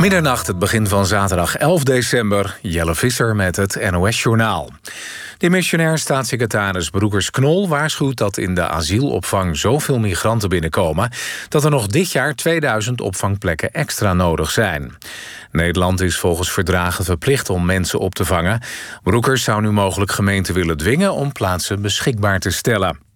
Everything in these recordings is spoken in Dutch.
Middernacht, het begin van zaterdag 11 december. Jelle Visser met het NOS-journaal. Demissionair staatssecretaris Broekers-Knol waarschuwt dat in de asielopvang zoveel migranten binnenkomen dat er nog dit jaar 2000 opvangplekken extra nodig zijn. Nederland is volgens verdragen verplicht om mensen op te vangen. Broekers zou nu mogelijk gemeenten willen dwingen om plaatsen beschikbaar te stellen.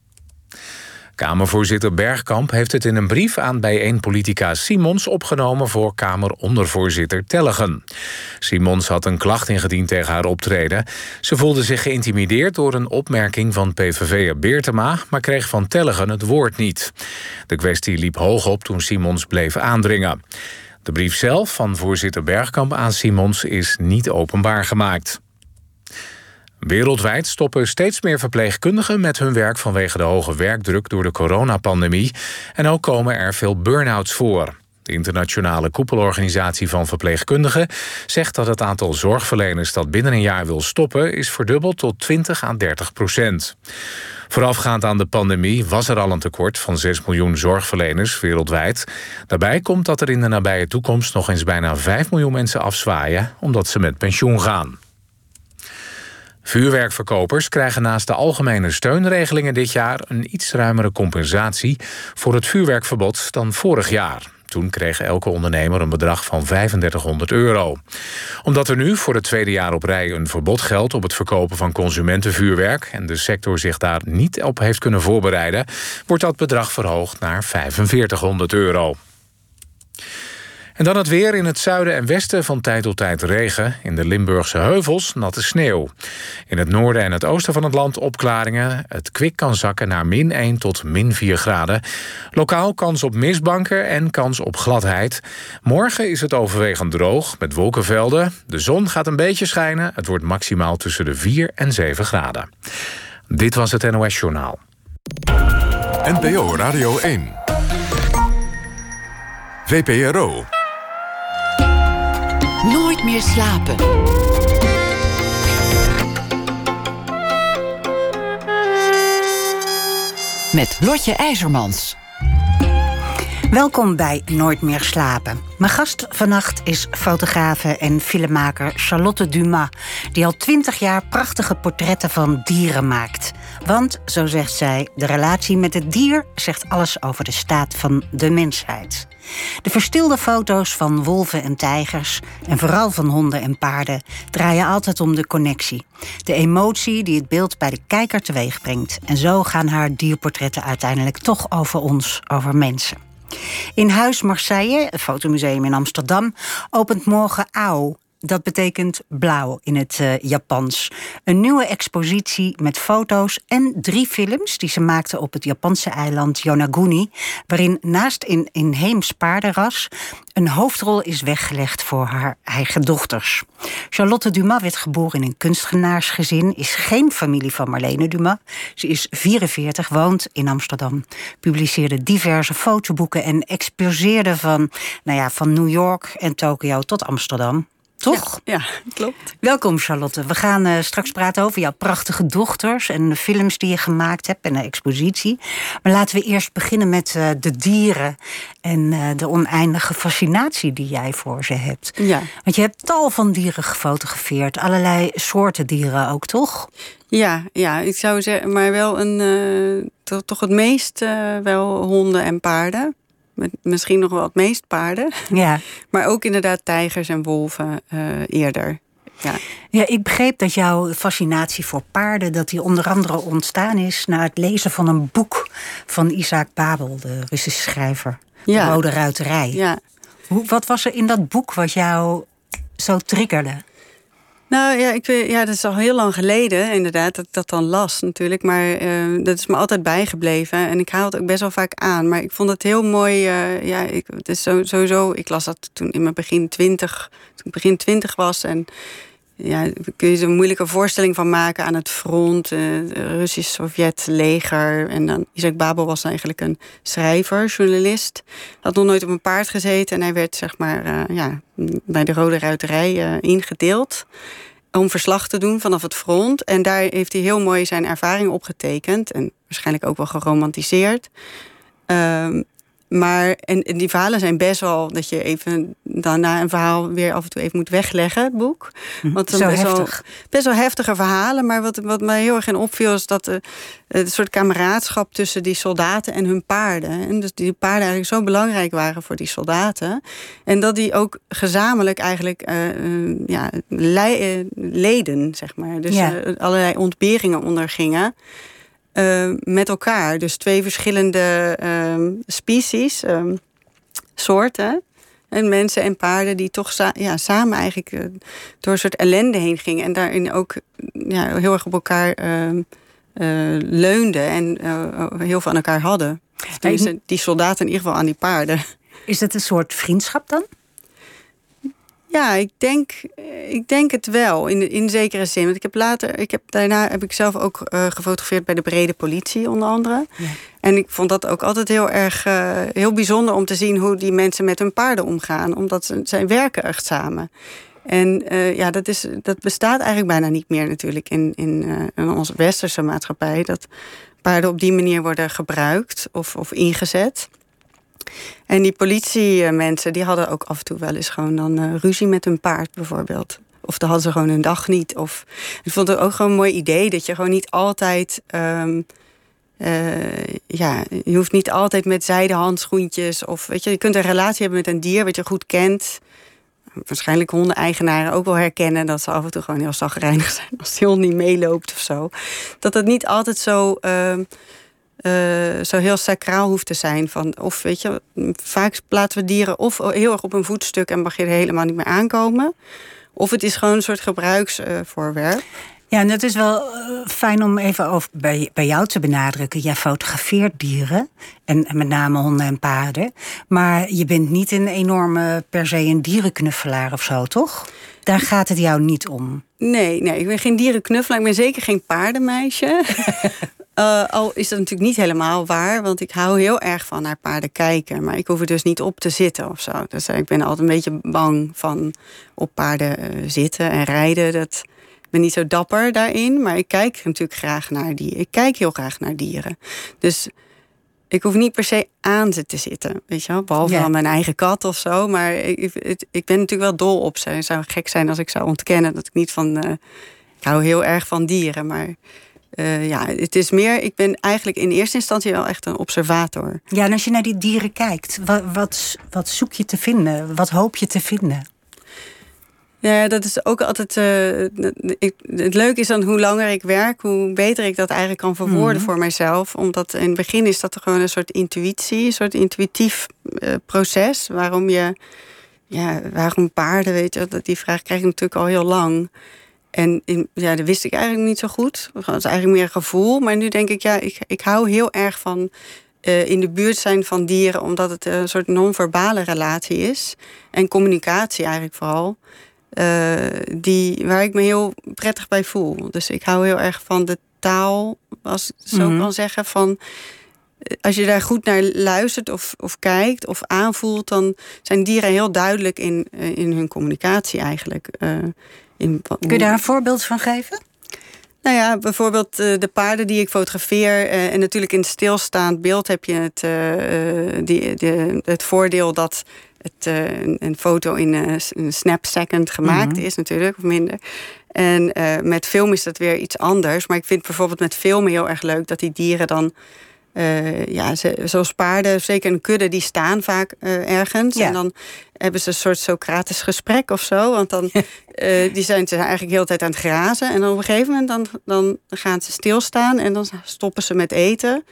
Kamervoorzitter Bergkamp heeft het in een brief aan bijeenpolitica Simons opgenomen voor Kamerondervoorzitter Tellegen. Simons had een klacht ingediend tegen haar optreden. Ze voelde zich geïntimideerd door een opmerking van PVV'er Beertema, maar kreeg van Tellegen het woord niet. De kwestie liep hoog op toen Simons bleef aandringen. De brief zelf van voorzitter Bergkamp aan Simons is niet openbaar gemaakt. Wereldwijd stoppen steeds meer verpleegkundigen met hun werk vanwege de hoge werkdruk door de coronapandemie. En ook komen er veel burn-outs voor. De internationale koepelorganisatie van verpleegkundigen zegt dat het aantal zorgverleners dat binnen een jaar wil stoppen is verdubbeld tot 20 à 30 procent. Voorafgaand aan de pandemie was er al een tekort van 6 miljoen zorgverleners wereldwijd. Daarbij komt dat er in de nabije toekomst nog eens bijna 5 miljoen mensen afzwaaien omdat ze met pensioen gaan. Vuurwerkverkopers krijgen naast de algemene steunregelingen dit jaar een iets ruimere compensatie voor het vuurwerkverbod dan vorig jaar. Toen kreeg elke ondernemer een bedrag van 3500 euro. Omdat er nu voor het tweede jaar op rij een verbod geldt op het verkopen van consumentenvuurwerk en de sector zich daar niet op heeft kunnen voorbereiden, wordt dat bedrag verhoogd naar 4500 euro. En dan het weer in het zuiden en westen van tijd tot tijd regen. In de Limburgse heuvels natte sneeuw. In het noorden en het oosten van het land opklaringen. Het kwik kan zakken naar min 1 tot min 4 graden. Lokaal kans op mistbanken en kans op gladheid. Morgen is het overwegend droog met wolkenvelden. De zon gaat een beetje schijnen. Het wordt maximaal tussen de 4 en 7 graden. Dit was het NOS Journaal. NPO Radio 1. VPRO. Meer slapen. Met Lotje IJzermans. Welkom bij Nooit meer slapen. Mijn gast vannacht is fotografe en filmmaker Charlotte Dumas, die al twintig jaar prachtige portretten van dieren maakt. Want, zo zegt zij, de relatie met het dier zegt alles over de staat van de mensheid. De verstilde foto's van wolven en tijgers, en vooral van honden en paarden, draaien altijd om de connectie. De emotie die het beeld bij de kijker teweeg brengt. En zo gaan haar dierportretten uiteindelijk toch over ons, over mensen. In Huis Marseille, het fotomuseum in Amsterdam, opent morgen Au, dat betekent blauw in het uh, Japans. Een nieuwe expositie met foto's en drie films die ze maakte op het Japanse eiland Yonaguni, waarin naast een inheems paardenras een hoofdrol is weggelegd voor haar eigen dochters. Charlotte Dumas werd geboren in een kunstenaarsgezin, is geen familie van Marlene Dumas. Ze is 44, woont in Amsterdam, publiceerde diverse fotoboeken en exposeerde van, nou ja, van New York en Tokio tot Amsterdam. Toch? Ja, ja, klopt. Welkom Charlotte. We gaan uh, straks praten over jouw prachtige dochters en de films die je gemaakt hebt en de expositie. Maar laten we eerst beginnen met uh, de dieren en uh, de oneindige fascinatie die jij voor ze hebt. Ja. Want je hebt tal van dieren gefotografeerd, allerlei soorten dieren ook, toch? Ja, ja ik zou zeggen, maar wel een, toch, toch het meest wel honden en paarden. Met misschien nog wel het meest paarden. Ja. maar ook inderdaad tijgers en wolven uh, eerder. Ja. ja, ik begreep dat jouw fascinatie voor paarden... dat die onder andere ontstaan is... na het lezen van een boek van Isaac Babel, de Russische schrijver. Ja. De Rode Ruiterij. Ja. Hoe, wat was er in dat boek wat jou zo triggerde? Nou ja, ik ja, dat is al heel lang geleden inderdaad dat ik dat dan las natuurlijk. Maar uh, dat is me altijd bijgebleven. En ik haal het ook best wel vaak aan. Maar ik vond het heel mooi. Uh, ja, ik, het is sowieso, ik las dat toen in mijn begin twintig, toen ik begin twintig was. En ja, kun je er een moeilijke voorstelling van maken aan het front, uh, Russisch-Sovjet leger. En dan Isaac Babel was eigenlijk een schrijver, journalist. Had nog nooit op een paard gezeten en hij werd zeg maar uh, ja, bij de Rode Ruiterij uh, ingedeeld om verslag te doen vanaf het front. En daar heeft hij heel mooi zijn ervaring opgetekend en waarschijnlijk ook wel geromantiseerd. Uh, Maar, en, en, die verhalen zijn best wel dat je even daarna een verhaal weer af en toe even moet wegleggen, het boek. Hm, Want Zo best, heftig. Wel, best wel heftige verhalen. Maar wat, wat mij heel erg in opviel is dat het soort kameraadschap tussen die soldaten en hun paarden. En dus die paarden eigenlijk zo belangrijk waren voor die soldaten. En dat die ook gezamenlijk eigenlijk uh, ja, leden, zeg maar. Dus ja. allerlei ontberingen ondergingen. Uh, met elkaar. Dus twee verschillende uh, species, um, soorten. En mensen en paarden die toch ja, samen eigenlijk uh, door een soort ellende heen gingen. En daarin ook ja, heel erg op elkaar ehm, leunden en heel veel aan elkaar hadden. Dus die soldaten in ieder geval aan die paarden. Is het een soort vriendschap dan? Ja, ik denk, ik denk het wel, in, in zekere zin. Want ik heb later, ik heb, daarna heb ik zelf ook uh, gefotografeerd bij de brede politie, onder andere. Ja. En ik vond dat ook altijd heel erg uh, heel bijzonder om te zien hoe die mensen met hun paarden omgaan. Omdat ze, zij werken echt samen. En uh, ja, dat, is, dat bestaat eigenlijk bijna niet meer natuurlijk in, in, in onze westerse maatschappij. Dat paarden op die manier worden gebruikt of, of ingezet. En die politiemensen die hadden ook af en toe wel eens gewoon dan uh, ruzie met hun paard bijvoorbeeld. Of dan hadden ze gewoon hun dag niet. Of, ik vond het ook gewoon een mooi idee dat je gewoon niet altijd. Um, uh, ja, je hoeft niet altijd met zijde handschoentjes. Of weet je, je kunt een relatie hebben met een dier wat je goed kent. Waarschijnlijk hondeneigenaren ook wel herkennen dat ze af en toe gewoon heel zagrijnig zijn als die hond niet meeloopt of zo. Dat het niet altijd zo. Uh, uh, zo heel sacraal hoeft te zijn. Van, of weet je, vaak plaatsen we dieren of heel erg op een voetstuk en mag je er helemaal niet meer aankomen. Of het is gewoon een soort gebruiksvoorwerp. Ja, en dat is wel eh, fijn om even over bij, bij jou te benadrukken. Jij fotografeert dieren, en, met name honden en paarden. Maar je bent niet een enorme, per se een dierenknuffelaar of zo, toch? Daar gaat het jou niet om. Nee, nee, ik ben geen dierenknuffelaar. Ik ben zeker geen paardenmeisje. Uh, al is dat natuurlijk niet helemaal waar, want ik hou heel erg van naar paarden kijken. Maar ik hoef er dus niet op te zitten of zo. Dus ik ben altijd een beetje bang van op paarden uh, zitten en rijden. Dat, ik ben niet zo dapper daarin, maar ik kijk natuurlijk graag naar dieren. Ik kijk heel graag naar dieren. Dus ik hoef niet per se aan ze te zitten, weet je wel. Behalve ja. mijn eigen kat of zo. Maar ik, ik, ik, ben natuurlijk wel dol op ze. Het zou gek zijn als ik zou ontkennen dat ik niet van... Ik hou heel erg van dieren, maar... Uh, ja, het is meer, ik ben eigenlijk in eerste instantie wel echt een observator. Ja, en als je naar die dieren kijkt, wat, wat, wat zoek je te vinden? Wat hoop je te vinden? Ja, dat is ook altijd. Uh, ik, het leuke is dan hoe langer ik werk, hoe beter ik dat eigenlijk kan verwoorden mm. voor mijzelf. Omdat in het begin is dat gewoon een soort intuïtie, een soort intuïtief uh, proces. Waarom je, ja, waarom paarden, weet je, dat die vraag krijg ik natuurlijk al heel lang. En in, ja, dat wist ik eigenlijk niet zo goed. Het was eigenlijk meer gevoel. Maar nu denk ik, ja, ik, ik hou heel erg van uh, in de buurt zijn van dieren, omdat het een soort non-verbale relatie is. En communicatie eigenlijk vooral. Uh, die, waar ik me heel prettig bij voel. Dus ik hou heel erg van de taal, als ik zo mm -hmm. kan zeggen. Van, als je daar goed naar luistert of, of kijkt of aanvoelt, dan zijn dieren heel duidelijk in, in hun communicatie eigenlijk. Uh, in, Kun je daar een voorbeeld van geven? Nou ja, bijvoorbeeld uh, de paarden die ik fotografeer. Uh, en natuurlijk in het stilstaand beeld heb je het, uh, die, de, het voordeel dat het een, een, foto in een snap second gemaakt mm -hmm. is, natuurlijk, of minder. En met film is dat weer iets anders. Maar ik vind bijvoorbeeld met filmen heel erg leuk dat die dieren dan uh, ja, ze, zoals paarden, zeker een kudde, die staan vaak uh, ergens. Ja. En dan hebben ze een soort Socratisch gesprek of zo. Want dan uh, die zijn ze eigenlijk heel de tijd aan het grazen. En dan op een gegeven moment dan, dan gaan ze stilstaan en dan stoppen ze met eten.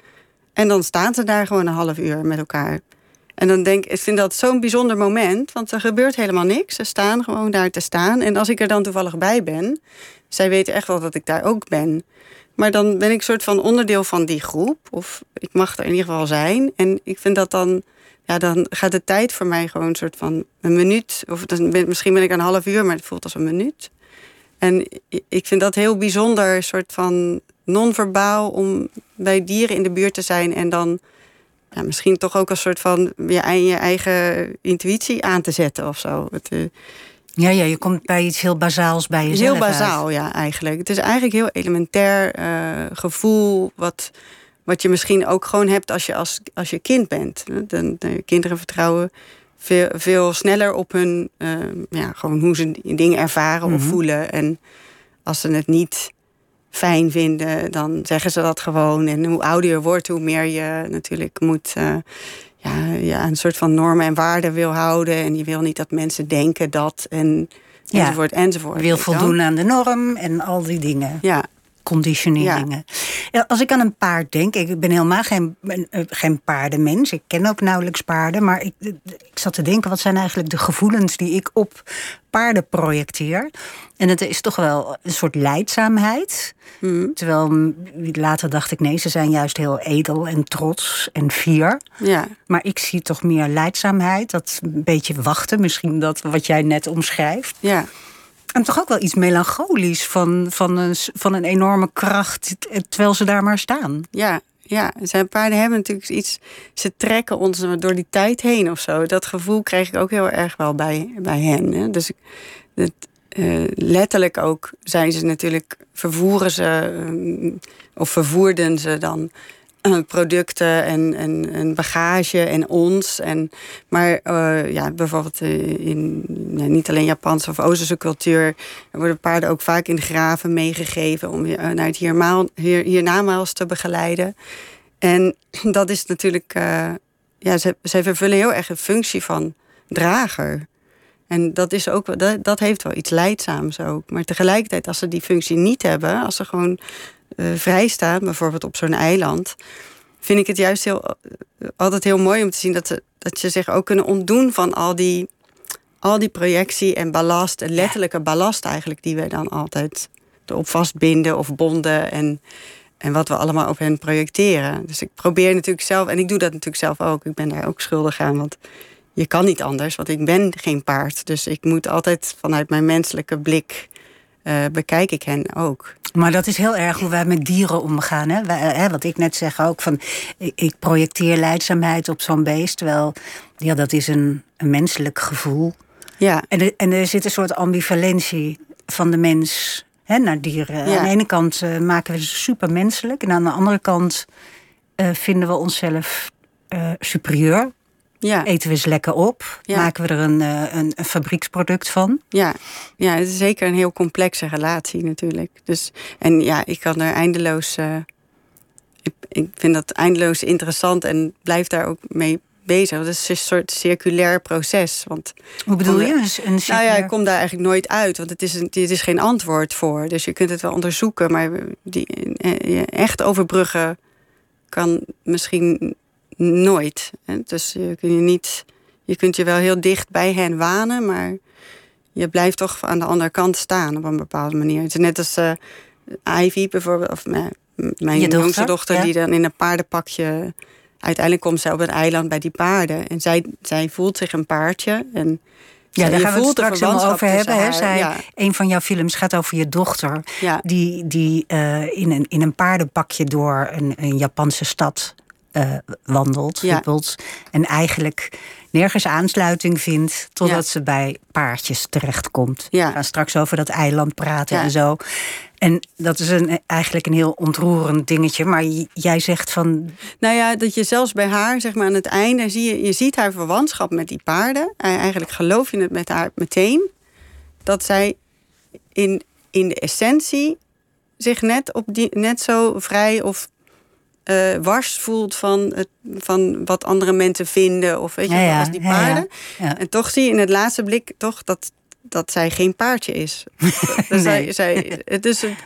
En dan staan ze daar gewoon een half uur met elkaar. En dan denk ik, vind dat zo'n bijzonder moment, want er gebeurt helemaal niks. Ze staan gewoon daar te staan. En als ik er dan toevallig bij ben, zij weten echt wel dat ik daar ook ben. Maar dan ben ik soort van onderdeel van die groep. Of ik mag er in ieder geval zijn. En ik vind dat dan. Ja, dan gaat de tijd voor mij gewoon een soort van een minuut. Of dan misschien ben ik een half uur, maar het voelt als een minuut. En ik vind dat heel bijzonder, een soort van non-verbaal om bij dieren in de buurt te zijn en dan ja, misschien toch ook een soort van je, je eigen intuïtie aan te zetten of zo. Uh, ja, ja, je komt bij iets heel bazaals bij jezelf Heel bazaal, ja, eigenlijk. Het is eigenlijk heel elementair uh, gevoel... wat, wat je misschien ook gewoon hebt als je, als, als je kind bent. De, de kinderen vertrouwen veel, veel sneller op hun, uh, ja, gewoon hoe ze dingen ervaren of mhm. voelen. En als ze het niet fijn vinden, dan zeggen ze dat gewoon. En hoe ouder je wordt, hoe meer je natuurlijk moet. Uh, ja, ja, een soort van normen en waarden wil houden. En je wil niet dat mensen denken dat. En enzovoort, enzovoort. Je wil voldoen aan de norm en al die dingen. Ja, conditioneringen. Ja. Als ik aan een paard denk, ik ben helemaal geen, eh, geen paardenmens. Ik ken ook nauwelijks paarden. Maar ik, ik zat te denken, wat zijn eigenlijk de gevoelens die ik op paarden projecteer? En het is toch wel een soort leidzaamheid. Hmm. Terwijl later dacht ik, nee, ze zijn juist heel edel en trots en fier. Ja. Maar ik zie toch meer leidzaamheid, dat een beetje wachten. Misschien dat wat jij net omschrijft. Ja. En toch ook wel iets melancholisch van, van, een, van een enorme kracht, terwijl ze daar maar staan. Ja, ja, zijn paarden hebben natuurlijk iets. Ze trekken ons door die tijd heen of zo. Dat gevoel krijg ik ook heel erg wel bij, bij hen. Hè. Dus het, uh, letterlijk ook zijn ze natuurlijk, vervoeren ze, uh, of vervoerden ze dan eh, producten en, en, en, bagage en ons. En, maar uh, ja, bijvoorbeeld eh, in niet alleen Japanse of Oosterse cultuur worden paarden ook vaak in graven meegegeven om naar het hiermaal, hier, te begeleiden. En dat is natuurlijk, uh, ja, ze, ze vervullen heel erg een functie van drager. En dat, is ook, dat, dat heeft wel iets leidzaams ook. Maar tegelijkertijd, als ze die functie niet hebben, als ze gewoon uh, vrijstaan, bijvoorbeeld op zo'n eiland, vind ik het juist heel, eh, altijd heel mooi om te zien dat ze, dat ze zich ook kunnen ontdoen van al die, al die projectie en ballast, en letterlijke ballast eigenlijk, die wij dan altijd erop vastbinden of bonden en, en wat we allemaal op hen projecteren. Dus ik probeer natuurlijk zelf, en ik doe dat natuurlijk zelf ook, ik ben daar ook schuldig aan, want je kan niet anders, want ik ben geen paard. Dus ik moet altijd vanuit mijn menselijke blik uh, bekijk ik hen ook. Maar dat is heel erg hoe wij met dieren omgaan. Hè? Wij, hè, wat ik net zeg ook, van, ik projecteer leidzaamheid op zo'n beest. Terwijl, ja, dat is een, een menselijk gevoel. Ja. En, en er zit een soort ambivalentie van de mens hè, naar dieren. Aan de ene kant uh, maken we ze super menselijk. En aan de andere kant uh, vinden we onszelf superieur. Ja. Eten we eens lekker op? Maken we er een, eh, een, een, fabrieksproduct van? Ja. ja, het is zeker een heel complexe relatie natuurlijk. Dus, en ja, ik kan er eindeloos. Uh, ik, ik vind dat eindeloos interessant en blijf daar ook mee bezig. Dat is een soort circulair proces. Want Hoe bedoel je? Een nou ja, ik kom daar eigenlijk nooit uit, want het is, een, het is geen antwoord voor. Dus je kunt het wel onderzoeken, maar die, eh, echt overbruggen kan misschien nooit. Dus je, kun je, niet, je kunt je wel heel dicht bij hen wanen, maar je blijft toch aan de andere kant staan op een bepaalde manier. Het is net als uh, Ivy bijvoorbeeld, of mijn, mijn jongste dochter, die dan in een paardenpakje. Uiteindelijk komt zij op het eiland bij die paarden. En zij, zij voelt zich een paardje. En ja, daar gaan we het straks helemaal over hebben. Hè? Zij, Een van jouw films gaat over je dochter. Die, die uh, in, een, in een paardenpakje door een, een Japanse stad uh, wandelt, ja. en eigenlijk nergens aansluiting vindt totdat ze bij paardjes terechtkomt. Ja. We gaan straks over dat eiland praten en zo. En dat is een, eigenlijk een heel ontroerend dingetje. Maar jij zegt van. Nou ja, dat je zelfs bij haar, zeg maar aan het einde, zie je, je ziet haar verwantschap met die paarden. Eigenlijk geloof je het met haar meteen. Dat zij in, in de essentie zich net, op die, net zo vrij of uh, wars voelt van, het, van wat andere mensen vinden. Of weet je, als die paarden. en toch zie je in het laatste blik toch dat, dat zij geen paardje is. nee. zij, zij, het is een,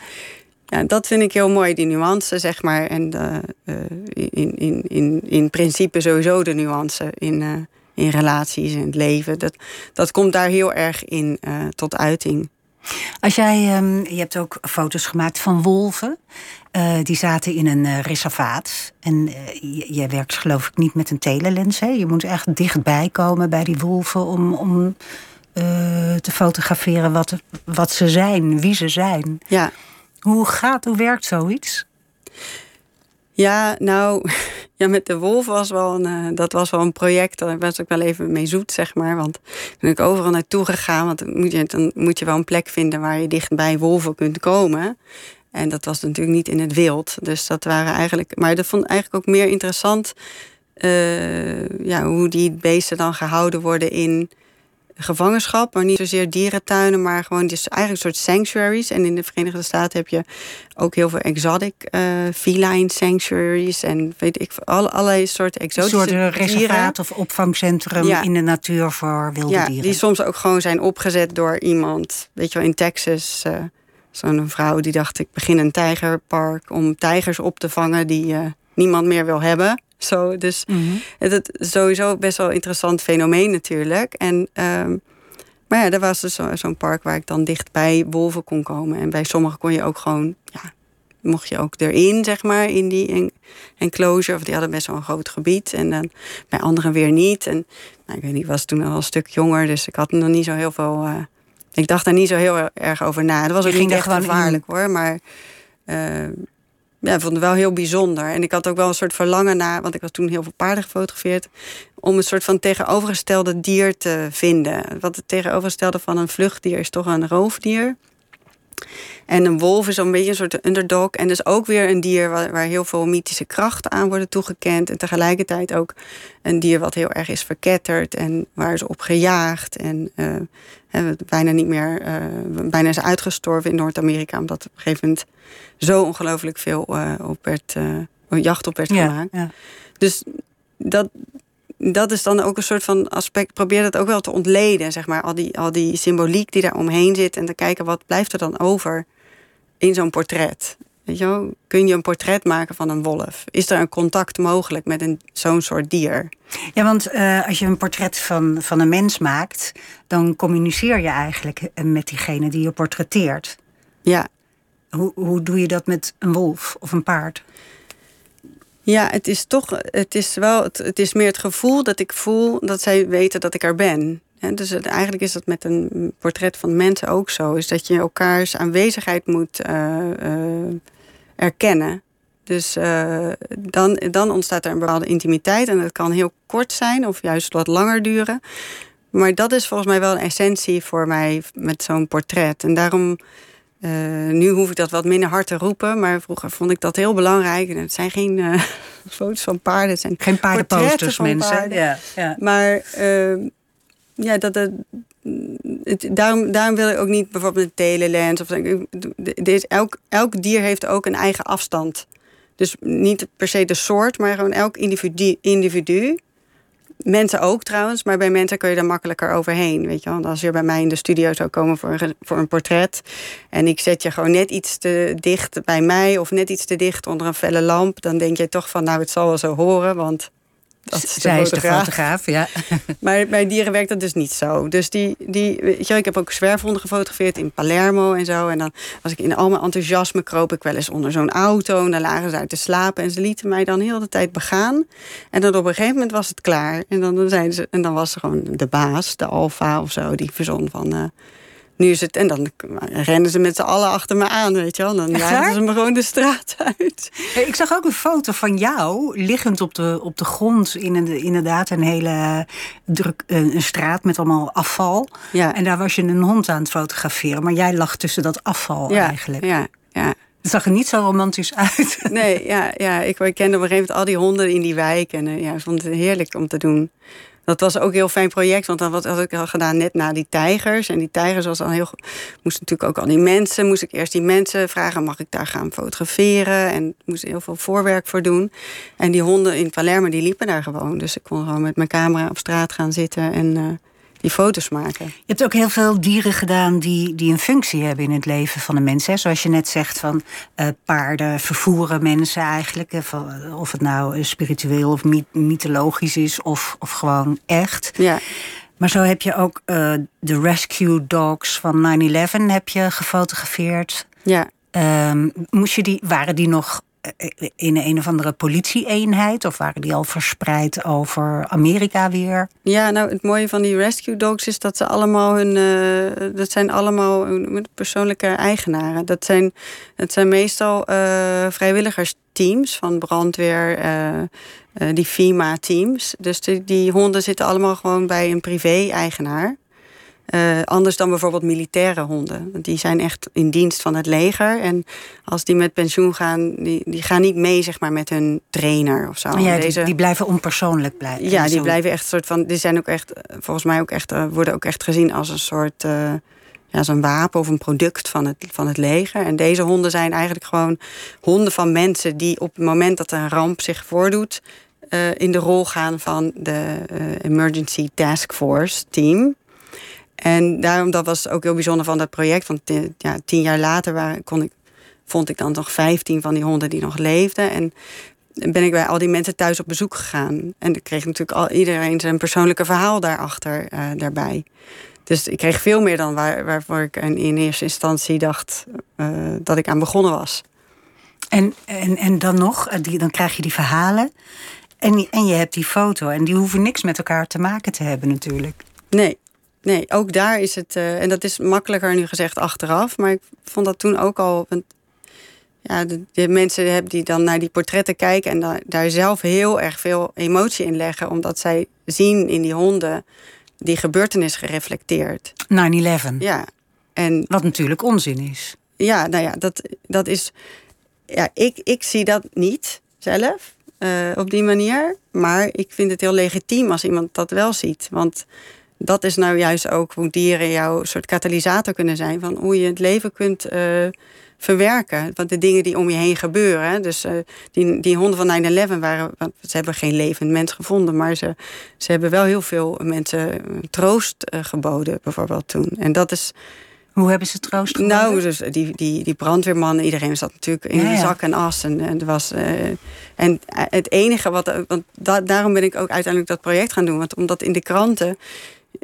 ja, dat vind ik heel mooi, die nuance, zeg maar. En uh, in, in, in, in principe sowieso de nuance in, uh, in relaties en het leven. Dat, dat komt daar heel erg in tot uiting. Als jij, um, je hebt ook foto's gemaakt van wolven. Uh, die zaten in een uh, reservaat. En uh, jij werkt geloof ik niet met een telelens. Hè? Je moet echt dichtbij komen bij die wolven om, om te fotograferen wat, wat ze zijn, wie ze zijn. Ja. Hoe gaat, hoe werkt zoiets? Ja, nou, ja, met de wolf was wel een, dat was wel een project. Daar was ik wel even mee zoet, zeg maar. Want ben ik overal naartoe gegaan. Want dan moet, je, dan moet je wel een plek vinden waar je dichtbij wolven kunt komen. En dat was natuurlijk niet in het wild. Dus dat waren eigenlijk. Maar dat vond ik eigenlijk ook meer interessant. ja, hoe die beesten dan gehouden worden in gevangenschap, maar niet zozeer dierentuinen, maar gewoon dus eigenlijk een soort sanctuaries. En in de Verenigde Staten heb je ook heel veel exotic uh, feline sanctuaries en weet ik alle, allerlei soorten exotische Een soort reservaat of opvangcentrum in de natuur voor wilde ja, dieren. Die soms ook gewoon zijn opgezet door iemand. Weet je wel, in Texas. Uh, Zo'n vrouw die dacht: ik begin een tijgerpark om tijgers op te vangen die uh, niemand meer wil hebben. Zo, dus mm het is sowieso best wel een interessant fenomeen natuurlijk. En, um, maar ja, er was dus zo'n park waar ik dan dichtbij wolven kon komen. En bij sommigen kon je ook gewoon, ja, mocht je ook erin, zeg maar, in die enclosure. Of die hadden best wel een groot gebied. En dan bij anderen weer niet. En nou, ik weet niet, ik was toen al een stuk jonger, dus ik had nog niet zo heel veel. Uh, ik dacht daar niet zo heel erg over na. Dat was ook niet echt gevaarlijk hoor, maar. Uh, ja, vond het wel heel bijzonder. En ik had ook wel een soort verlangen naar, want ik had toen heel veel paarden gefotografeerd, om een soort van tegenovergestelde dier te vinden. Wat het tegenovergestelde van een vluchtdier is toch een roofdier. En een wolf is een beetje een soort underdog. En dus ook weer een dier waar, waar, heel veel mythische krachten aan worden toegekend. En tegelijkertijd ook een dier wat heel erg is verketterd en waar is op gejaagd. En uh, bijna niet meer, uh, bijna is uitgestorven in Noord-Amerika. Omdat op een gegeven moment zo ongelooflijk veel uh, op werd, jacht op werd gemaakt. Ja. Dus dat, dat is dan ook een soort van aspect. Probeer dat ook wel te ontleden, zeg maar. Al die, al die symboliek die daar omheen zit. En te kijken wat blijft er dan over in zo'n portret. Weet je wel? Kun je een portret maken van een wolf? Is er een contact mogelijk met een, zo'n soort dier? Ja, want uh, als je een portret van, van een mens maakt, dan communiceer je eigenlijk eh, met diegene die je portretteert. Ja. Hoe, hoe doe je dat met een wolf of een paard? Ja, het is toch, het is wel, het, is meer het gevoel dat ik voel dat zij weten dat ik er ben. dus eigenlijk is dat met een portret van mensen ook zo. Is dat je elkaars aanwezigheid moet uh, uh, erkennen. Dus uh, dan, dan ontstaat er een bepaalde intimiteit. En dat kan heel kort zijn of juist wat langer duren. Maar dat is volgens mij wel een essentie voor mij met zo'n portret. En daarom uh, nu hoef ik dat wat minder hard te roepen, maar vroeger vond ik dat heel belangrijk. En het zijn geen uh, foto's van paarden, het zijn geen paardenposters, mensen. Ja, ja. Maar uh, ja, dat, dat, het, daarom, daarom wil ik ook niet bijvoorbeeld een telelens. Of, dit, elk, elk dier heeft ook een eigen afstand. Dus niet per se de soort, maar gewoon elk individu, individu Mensen ook trouwens, maar bij mensen kun je er makkelijker overheen. Weet je wel? Als je bij mij in de studio zou komen voor een, voor een portret. en ik zet je gewoon net iets te dicht bij mij. of net iets te dicht onder een felle lamp. dan denk je toch van, nou, het zal wel zo horen. Want dat is Zij is de fotograaf, ja. Maar bij dieren werkt dat dus niet zo. Dus die, die, weet je, ik heb ook zwerfhonden gefotografeerd in Palermo en zo. En dan was ik in al mijn enthousiasme, kroop ik wel eens onder zo'n auto. En dan lagen ze uit te slapen. En ze lieten mij dan heel de tijd begaan. En dan op een gegeven moment was het klaar. En dan, zeiden ze, en dan was er gewoon de baas, de alfa of zo, die verzon van... Uh, nu is het, en dan rennen ze met z'n allen achter me aan, weet je wel. Dan jagen ze me gewoon de straat uit. Ik zag ook een foto van jou liggend op de, op de grond in een, inderdaad een hele druk, een straat met allemaal afval. Ja. En daar was je een hond aan het fotograferen, maar jij lag tussen dat afval ja, eigenlijk. Ja, ja. Het zag er niet zo romantisch uit. Nee, ja, ja ik, ik kende op een gegeven moment al die honden in die wijk. En uh, ja, ik vond het heerlijk om te doen. Dat was ook een heel fijn project, want dat had ik al gedaan net na die tijgers. En die tijgers was dan heel. Moest natuurlijk ook al die mensen. Moest ik eerst die mensen vragen: mag ik daar gaan fotograferen? En moest heel veel voorwerk voor doen. En die honden in Palermo die liepen daar gewoon. Dus ik kon gewoon met mijn camera op straat gaan zitten en. Uh, die foto's maken. Je hebt ook heel veel dieren gedaan die, die een functie hebben in het leven van de mens. Hè? Zoals je net zegt, van uh, paarden vervoeren mensen eigenlijk. Of het nou spiritueel of mythologisch is of, of gewoon echt. Ja. Maar zo heb je ook uh, de rescue dogs van 9-11 heb je gefotografeerd. Ja. Um, moest je die, waren die nog eh, in een of andere politieeenheid? Of waren die al verspreid over Amerika weer? Ja, nou het mooie van die rescue dogs is dat ze allemaal hun. Uh, dat zijn allemaal persoonlijke eigenaren. Dat zijn, dat zijn meestal uh, vrijwilligersteams van brandweer, die FEMA-teams. Dus die, die honden zitten allemaal gewoon bij een privé-eigenaar. Uh, anders dan bijvoorbeeld militaire honden. Die zijn echt in dienst van het leger. En als die met pensioen gaan, die, die gaan niet mee zeg maar, met hun trainer of zo. Ja, Deze... die, die, blijven onpersoonlijk blijven. Ja, die blijven echt soort van. Die zijn ook echt, volgens mij ook echt, uh, worden ook echt gezien als een soort. Uh, ja, zo'n wapen of een product van het, van het leger. En deze honden zijn eigenlijk gewoon honden van mensen die op het moment dat een ramp zich voordoet, in de rol gaan van de Emergency Task Force team. En daarom dat was ook heel bijzonder van dat project. Want ja, tien jaar later kon ik, vond ik dan nog vijftien van die honden die nog leefden. En ben ik bij al die mensen thuis op bezoek gegaan. En ik kreeg natuurlijk al iedereen zijn persoonlijke verhaal daarachter, uh, daarbij. Dus ik kreeg veel meer dan waar, waarvoor ik in eerste instantie dacht uh, dat ik aan begonnen was. En, en, en dan nog, eh, die, dan krijg je die verhalen. En, en je hebt die foto. En die hoeven niks met elkaar te maken te hebben natuurlijk. Nee, Nee, ook daar is het, uh, en dat is makkelijker nu gezegd achteraf, maar ik vond dat toen ook al. Want, ja, de, de, mensen hebben die dan naar die portretten kijken en daar, daar zelf heel erg veel emotie in leggen, omdat zij zien in die honden die gebeurtenis gereflecteerd. 9-11. Ja. En, Wat natuurlijk onzin is. Ja, nou ja, dat, dat is. Ja, ik, ik zie dat niet zelf uh, op die manier. Maar ik vind het heel legitiem als iemand dat wel ziet. Want dat is nou juist ook hoe dieren jouw soort katalysator kunnen zijn. Van hoe je het leven kunt uh, verwerken. Want de dingen die om je heen gebeuren. Dus uh, die, die honden van 9-11 waren. Ze hebben geen levend mens gevonden. Maar ze, ze hebben wel heel veel mensen troost uh, geboden, bijvoorbeeld toen. En dat is. Hoe hebben ze troost geboden? Nou, dus die, die, die brandweermannen, iedereen zat natuurlijk in ja, ja. zak en as. En, en, er was, en het enige wat. Want da, daarom ben ik ook uiteindelijk dat project gaan doen. Want omdat in de kranten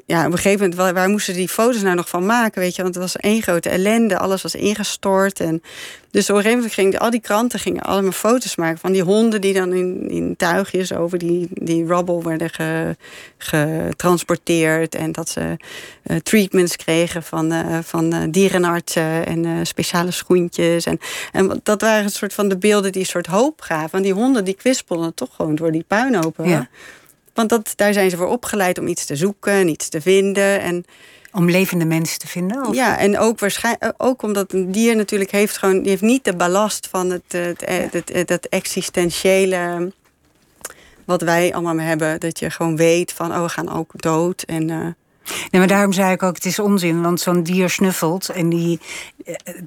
ja, op een gegeven moment, waar, waar, moesten die foto's nou nog van maken? Weet je, want het was één grote ellende, alles was ingestort. En dus op een gegeven moment gingen al die kranten gingen allemaal foto's maken van die honden die dan in, in tuigjes over die, die rubble werden ge, getransporteerd. En dat ze uh, treatments kregen van, uh, van uh, dierenartsen en speciale schoentjes. En, en dat waren een soort van de beelden die een soort hoop gaven. Want die honden die kwispelden toch gewoon door die puinhopen. Ja. Want dat, daar zijn ze voor opgeleid om iets te zoeken, iets te vinden. En, om levende mensen te vinden? Of? Ja, en ook, waarschijnlijk, ook omdat een dier natuurlijk heeft gewoon, die heeft niet de ballast van het, het, het, het, het existentiële wat wij allemaal hebben. Dat je gewoon weet van, oh, we gaan ook dood. En, uh, Nee, maar daarom zei ik ook, het is onzin. Want zo'n dier snuffelt en die...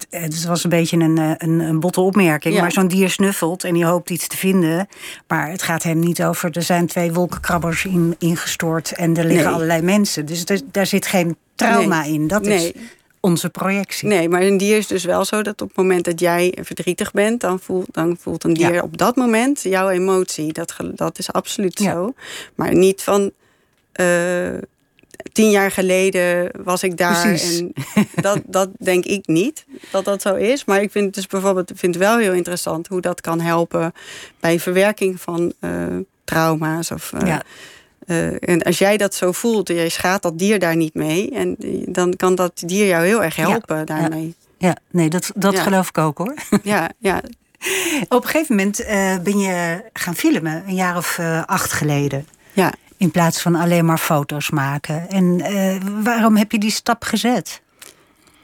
Het was een beetje een, een, een botte opmerking. Ja. Maar zo'n dier snuffelt en die hoopt iets te vinden. Maar het gaat hem niet over... Er zijn twee wolkenkrabbers in, ingestort en er liggen nee. allerlei mensen. Dus er, daar zit geen trauma nee. in. Dat nee. is onze projectie. Nee, maar een dier is dus wel zo dat op het moment dat jij verdrietig bent... dan voelt, dan voelt een dier ja. op dat moment jouw emotie. Dat, dat is absoluut ja. zo. Maar niet van... Uh, tien jaar geleden was ik daar. Precies. En dat, dat denk ik niet dat dat zo is. Maar ik vind het dus bijvoorbeeld vind wel heel interessant hoe dat kan helpen bij verwerking van uh, trauma's. Of, uh, ja. uh, en als jij dat zo voelt jij schaadt dat dier daar niet mee, en dan kan dat dier jou heel erg helpen ja. daarmee. Ja. ja, nee, dat, dat geloof ik ook hoor. Ja, ja. Op een gegeven moment eh, ben je gaan filmen, een jaar of eh, acht geleden. ja. In plaats van alleen maar foto's maken. En eh, waarom heb je die stap gezet?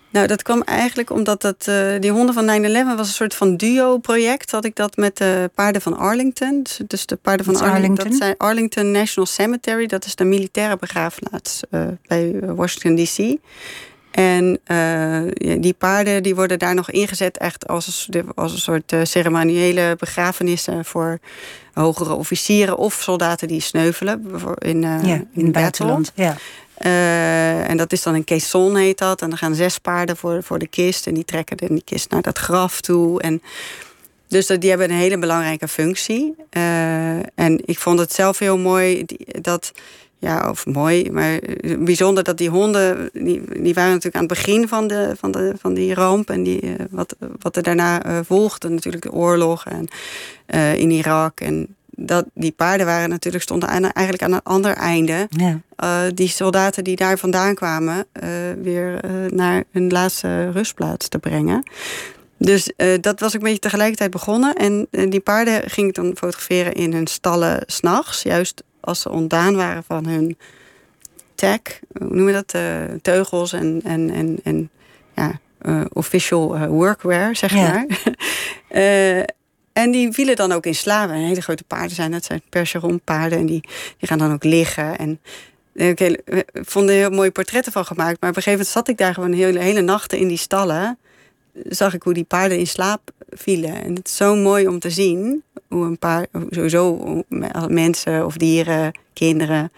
Nou, dat kwam eigenlijk omdat dat, uh, die honden van 9-11 was een soort van duo-project. Had ik dat met de paarden van Arlington. Dus, dus de paarden van Arlington. Arlington? Dat zijn Arlington National Cemetery. Dat is de militaire begraafplaats uh, bij Washington DC. En uh, die paarden die worden daar nog ingezet echt als een, als een soort uh, ceremoniële begrafenissen voor hogere officieren of soldaten die sneuvelen in, uh, ja, in, in het buitenland. Ja. En dat is dan een caisson heet dat. En dan gaan zes paarden voor, voor de kist. En die trekken dan die kist naar dat graf toe. En dus dat, die hebben een hele belangrijke functie. En ik vond het zelf heel mooi dat ja, of mooi, maar bijzonder dat die honden, die, die waren natuurlijk aan het begin van, de, van, de, van die ramp. En die, uh, wat, wat er daarna uh, volgde, natuurlijk de oorlog en, uh, in Irak. En dat, die paarden waren natuurlijk, stonden aan, eigenlijk aan een ander einde. Ja. die soldaten die daar vandaan kwamen, weer naar hun laatste rustplaats te brengen. Dus dat was ik een beetje tegelijkertijd begonnen. En die paarden ging ik dan fotograferen in hun stallen s'nachts, juist als ze ontdaan waren van hun tag, hoe noem je dat? teugels en, en, en, en ja, official workwear, zeg Ja. maar. en die vielen dan ook in slaap. En hele grote paarden zijn dat, zijn percheronpaarden. En die, die gaan dan ook liggen. En ik vond er heel mooie portretten van gemaakt. Maar op een gegeven moment zat ik daar gewoon hele, hele nachten in die stallen. Zag ik hoe die paarden in slaap vielen. En het is zo mooi om te zien hoe een paar, sowieso mensen of dieren, kinderen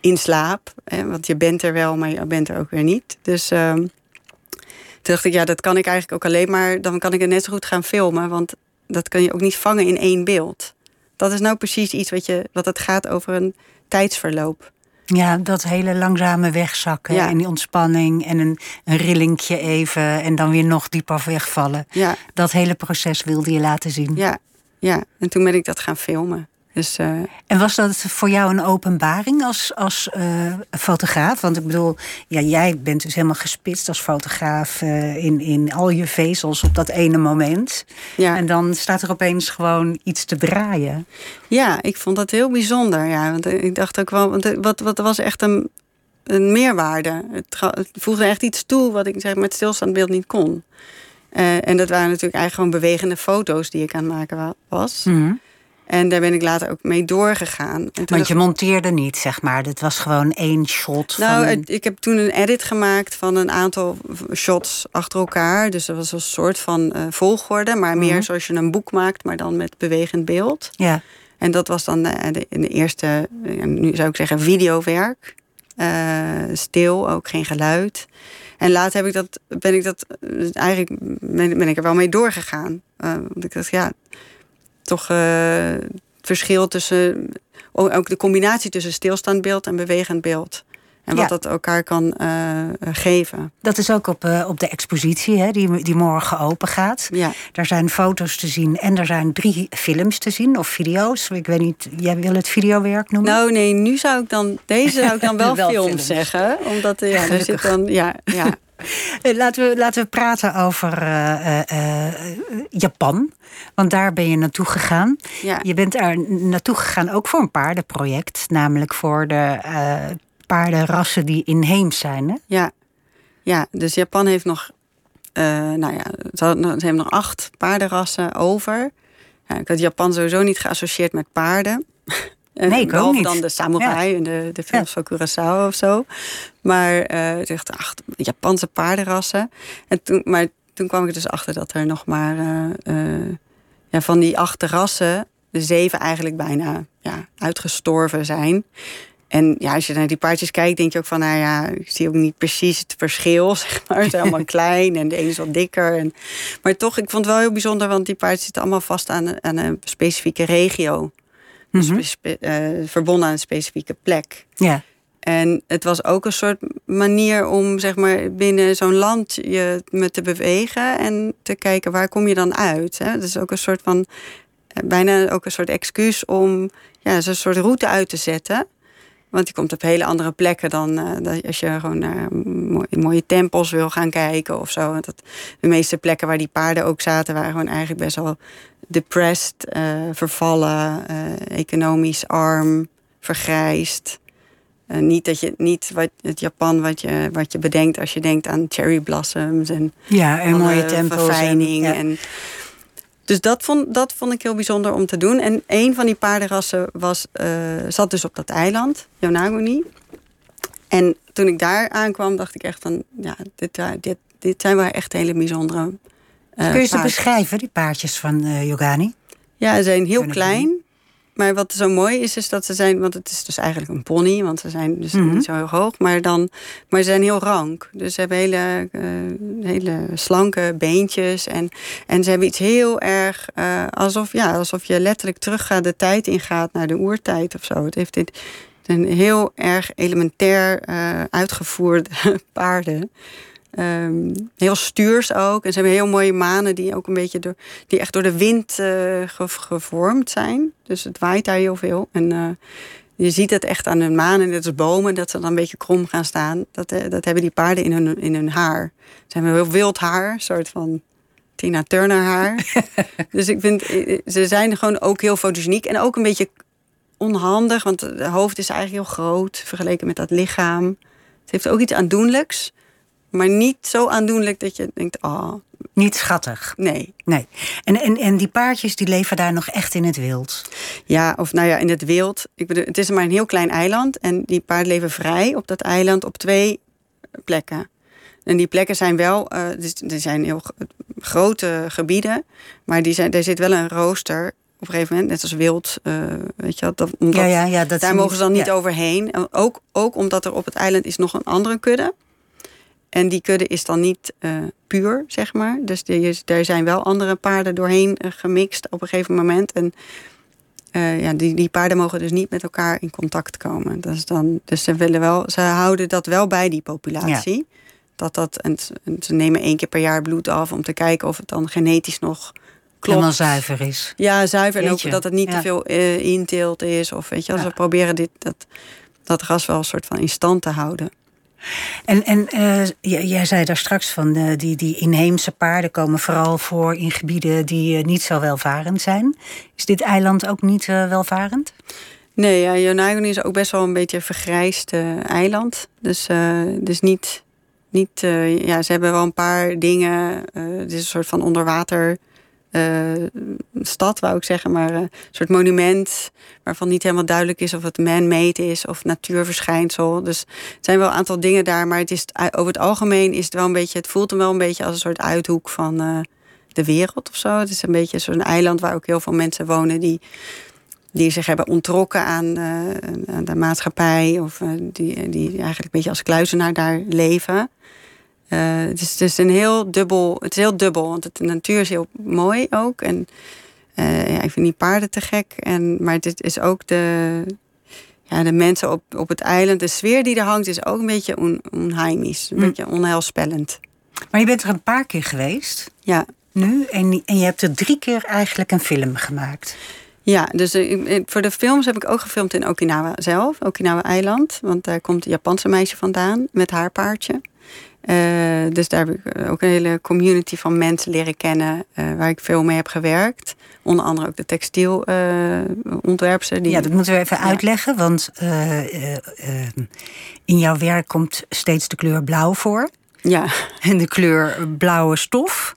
in slaap. Hè, want je bent er wel, maar je bent er ook weer niet. Dus ehm, toen dacht ik, ja, dat kan ik eigenlijk ook alleen maar. Dan kan ik het net zo goed gaan filmen. Want dat kan je ook niet vangen in één beeld. Dat is nou precies iets wat, je, wat het gaat over een tijdsverloop. Ja, dat hele langzame wegzakken Ja. en die ontspanning en een, een rillingje even en dan weer nog dieper wegvallen. Ja, Dat hele proces wilde je laten zien. ja, ja. En toen ben ik dat gaan filmen. Dus eh, En was dat voor jou een openbaring als, als eh, fotograaf? Want ik bedoel, ja, jij bent dus helemaal gespitst als fotograaf eh, in, in al je vezels op dat ene moment. ja. En dan staat er opeens gewoon iets te draaien. Ja, ik vond dat heel bijzonder. Ja, want ik dacht ook wel, want wat, wat was echt een, een meerwaarde. Het, voegde echt iets toe wat ik zeg, met stilstaand beeld niet kon. En dat waren natuurlijk eigenlijk gewoon bewegende foto's die ik aan het maken wa- was. En daar ben ik later ook mee doorgegaan. Want je monteerde niet, zeg maar. Het was gewoon één shot. Nou, van... ik heb toen een edit gemaakt van een aantal shots achter elkaar. Dus dat was een soort van eh, volgorde, maar meer zoals je een boek maakt, maar dan met bewegend beeld. Ja. En dat was dan de, de, de eerste, eh, nu zou ik zeggen, videowerk. Eh, stil, ook geen geluid. En later heb ik dat, ben ik dat, eh, eigenlijk ben, ben ik er wel mee doorgegaan. Eh, want ik dacht, ja, toch eh, verschil tussen, ook ook de combinatie tussen stilstaand beeld en bewegend beeld. En wat Ja. dat elkaar kan eh, geven. Dat is ook op, eh, op de expositie hè, die, die morgen open gaat. Ja. Daar zijn foto's te zien en er zijn drie films te zien of video's. Ik weet niet, jij wil het videowerk noemen? Nou nee, nu zou ik dan, deze zou ik dan wel, Wel films films. zeggen. Omdat eh, ja, Gelukkig. zit dan, ja, ja. Laten we, laten we praten over Japan. Want daar ben je naartoe gegaan. Ja. Je bent er naartoe gegaan ook voor een paardenproject. Namelijk voor de paardenrassen die inheems zijn. Hè? Ja, ja dus Japan heeft nog, eh, nou ja, ze, hebben nog acht paardenrassen over. Ja, ik had Japan sowieso niet geassocieerd met paarden. En Nee, ik ook niet. dan de samurai en de, de films van Curaçao of zo. Maar dacht, acht Japanse paardenrassen. En toen, maar toen kwam ik dus achter dat er nog maar eh, ja, van die acht rassen, de zeven eigenlijk bijna ja, uitgestorven zijn. En ja, als je naar die paardjes kijkt, denk je ook van, nou ja, ik zie ook niet precies het verschil, zeg maar. Ze zijn allemaal klein en de ene is wat dikker. En, maar toch, ik vond het wel heel bijzonder, want die paardjes zitten allemaal vast aan, aan een specifieke regio. Spe- eh, verbonden aan een specifieke plek. Ja. En het was ook een soort manier om zeg maar, binnen zo'n land je me te bewegen en te kijken waar kom je dan uit. Hè? Dat is ook een soort van eh, bijna ook een soort excuus om ja, zo'n soort route uit te zetten. Want je komt op hele andere plekken dan eh, als je gewoon naar mooie, mooie tempels wil gaan kijken of zo. Want dat, de meeste plekken waar die paarden ook zaten waren gewoon eigenlijk best wel depressed, eh, vervallen, eh, economisch arm, vergrijsd. Niet dat je niet wat, het Japan wat je, wat je bedenkt als je denkt aan cherry blossoms en Ja, en mooie tempels. en- ja. En, dus dat vond, dat vond ik heel bijzonder om te doen. En een van die paardenrassen was, eh, zat dus op dat eiland, Yonaguni. En toen ik daar aankwam, dacht ik echt van... ja, dit, dit, dit zijn wel echt hele bijzondere eh, Kun je ze beschrijven, die paardjes van eh, Yogani? Ja, ze zijn heel klein. Maar wat zo mooi is, is dat ze zijn... want het is dus eigenlijk een pony, want ze zijn dus Mhm. niet zo heel hoog. Maar, dan, maar ze zijn heel rank. Dus ze hebben hele, eh, hele slanke beentjes. En, en ze hebben iets heel erg... eh, alsof, ja, alsof je letterlijk teruggaat, de tijd ingaat naar de oertijd of zo. Het heeft dit een heel erg elementair eh, uitgevoerde paarden. Ehm, heel stuurs ook. En ze hebben heel mooie manen die ook een beetje door, die echt door de wind eh, ge- gevormd zijn. Dus het waait daar heel veel. En eh, je ziet het echt aan hun manen, net als bomen, dat ze dan een beetje krom gaan staan. Dat, eh, dat hebben die paarden in hun, in hun haar. Ze hebben heel wild haar, een soort van Tina Turner haar. dus ik vind, ze zijn gewoon ook heel fotogeniek en ook een beetje onhandig, want het hoofd is eigenlijk heel groot vergeleken met dat lichaam. Het heeft ook iets aandoenlijks, maar niet zo aandoenlijk dat je denkt: oh, Niet schattig. nee. Nee. En, en, en die paardjes die leven daar nog echt in het wild. Ja, of nou ja, in het wild. Ik bedoel, het is maar een heel klein eiland en die paarden leven vrij op dat eiland op twee plekken. En die plekken zijn wel, dus er zijn heel grote gebieden, maar die zijn, er zit wel een rooster op een gegeven moment, net als wild, eh, weet je. Dat, omdat, ja, ja, ja, dat daar mogen ze dan niet overheen. En Ook, ook omdat er op het eiland is nog een andere kudde. En die kudde is dan niet eh, puur, zeg maar. Dus daar zijn wel andere paarden doorheen eh, gemixt op een gegeven moment. En eh, ja, die, die paarden mogen dus niet met elkaar in contact komen. Is dan, dus ze, willen wel, ze houden dat wel bij die populatie. Dat dat, en ze- en ze nemen één keer per jaar bloed af om te kijken of het dan genetisch nog klopt. Helemaal zuiver is. Ja, zuiver. En ook dat het niet ja. te veel inteelt is. Of weet je, wel, Ja. ze proberen dit, dat, dat ras wel een soort van in stand te houden. En, en eh, jij zei daar straks van eh, die, die inheemse paarden komen vooral voor in gebieden die eh, niet zo welvarend zijn. Is dit eiland ook niet welvarend? Nee, ja, Yonaguni is ook best wel een beetje een vergrijsd eiland. Dus, dus niet. niet ja, ze hebben wel een paar dingen. het is een soort van onderwater. Eh, stad, wou ik zeggen, maar eh, een soort monument waarvan niet helemaal duidelijk is of het man-made is of natuurverschijnsel. Dus er zijn wel een aantal dingen daar, maar het is, over het algemeen is het wel een beetje, het voelt hem wel een beetje als een soort uithoek van eh, de wereld of zo. Het is een beetje zo'n eiland waar ook heel veel mensen wonen die die zich hebben ontrokken aan, eh, aan de maatschappij. Of eh, die, die eigenlijk een beetje als kluizenaar daar leven. Eh, het, is, het is een heel dubbel. Het is heel dubbel, want het, de natuur is heel mooi ook. En eh, ja, ik vind die paarden te gek. En, maar dit is ook de, ja, de mensen op, op het eiland. De sfeer die er hangt is ook een beetje on, onheimisch. Een Hm. beetje onheilspellend. Maar je bent er een paar keer geweest Ja, nu en, en je hebt er drie keer eigenlijk een film gemaakt. Ja, dus eh, ik- voor de films heb ik ook gefilmd in Okinawa zelf, Okinawa-eiland. Want daar komt een Japanse meisje vandaan met haar paardje. Eh, dus daar heb ik eh, ook een hele community van mensen leren kennen eh, waar ik veel mee heb gewerkt. Onder andere ook de textielontwerpster. die Ja, dat moeten we even Ja. uitleggen, want in jouw werk komt steeds de kleur blauw voor. ja, En de kleur blauwe stof.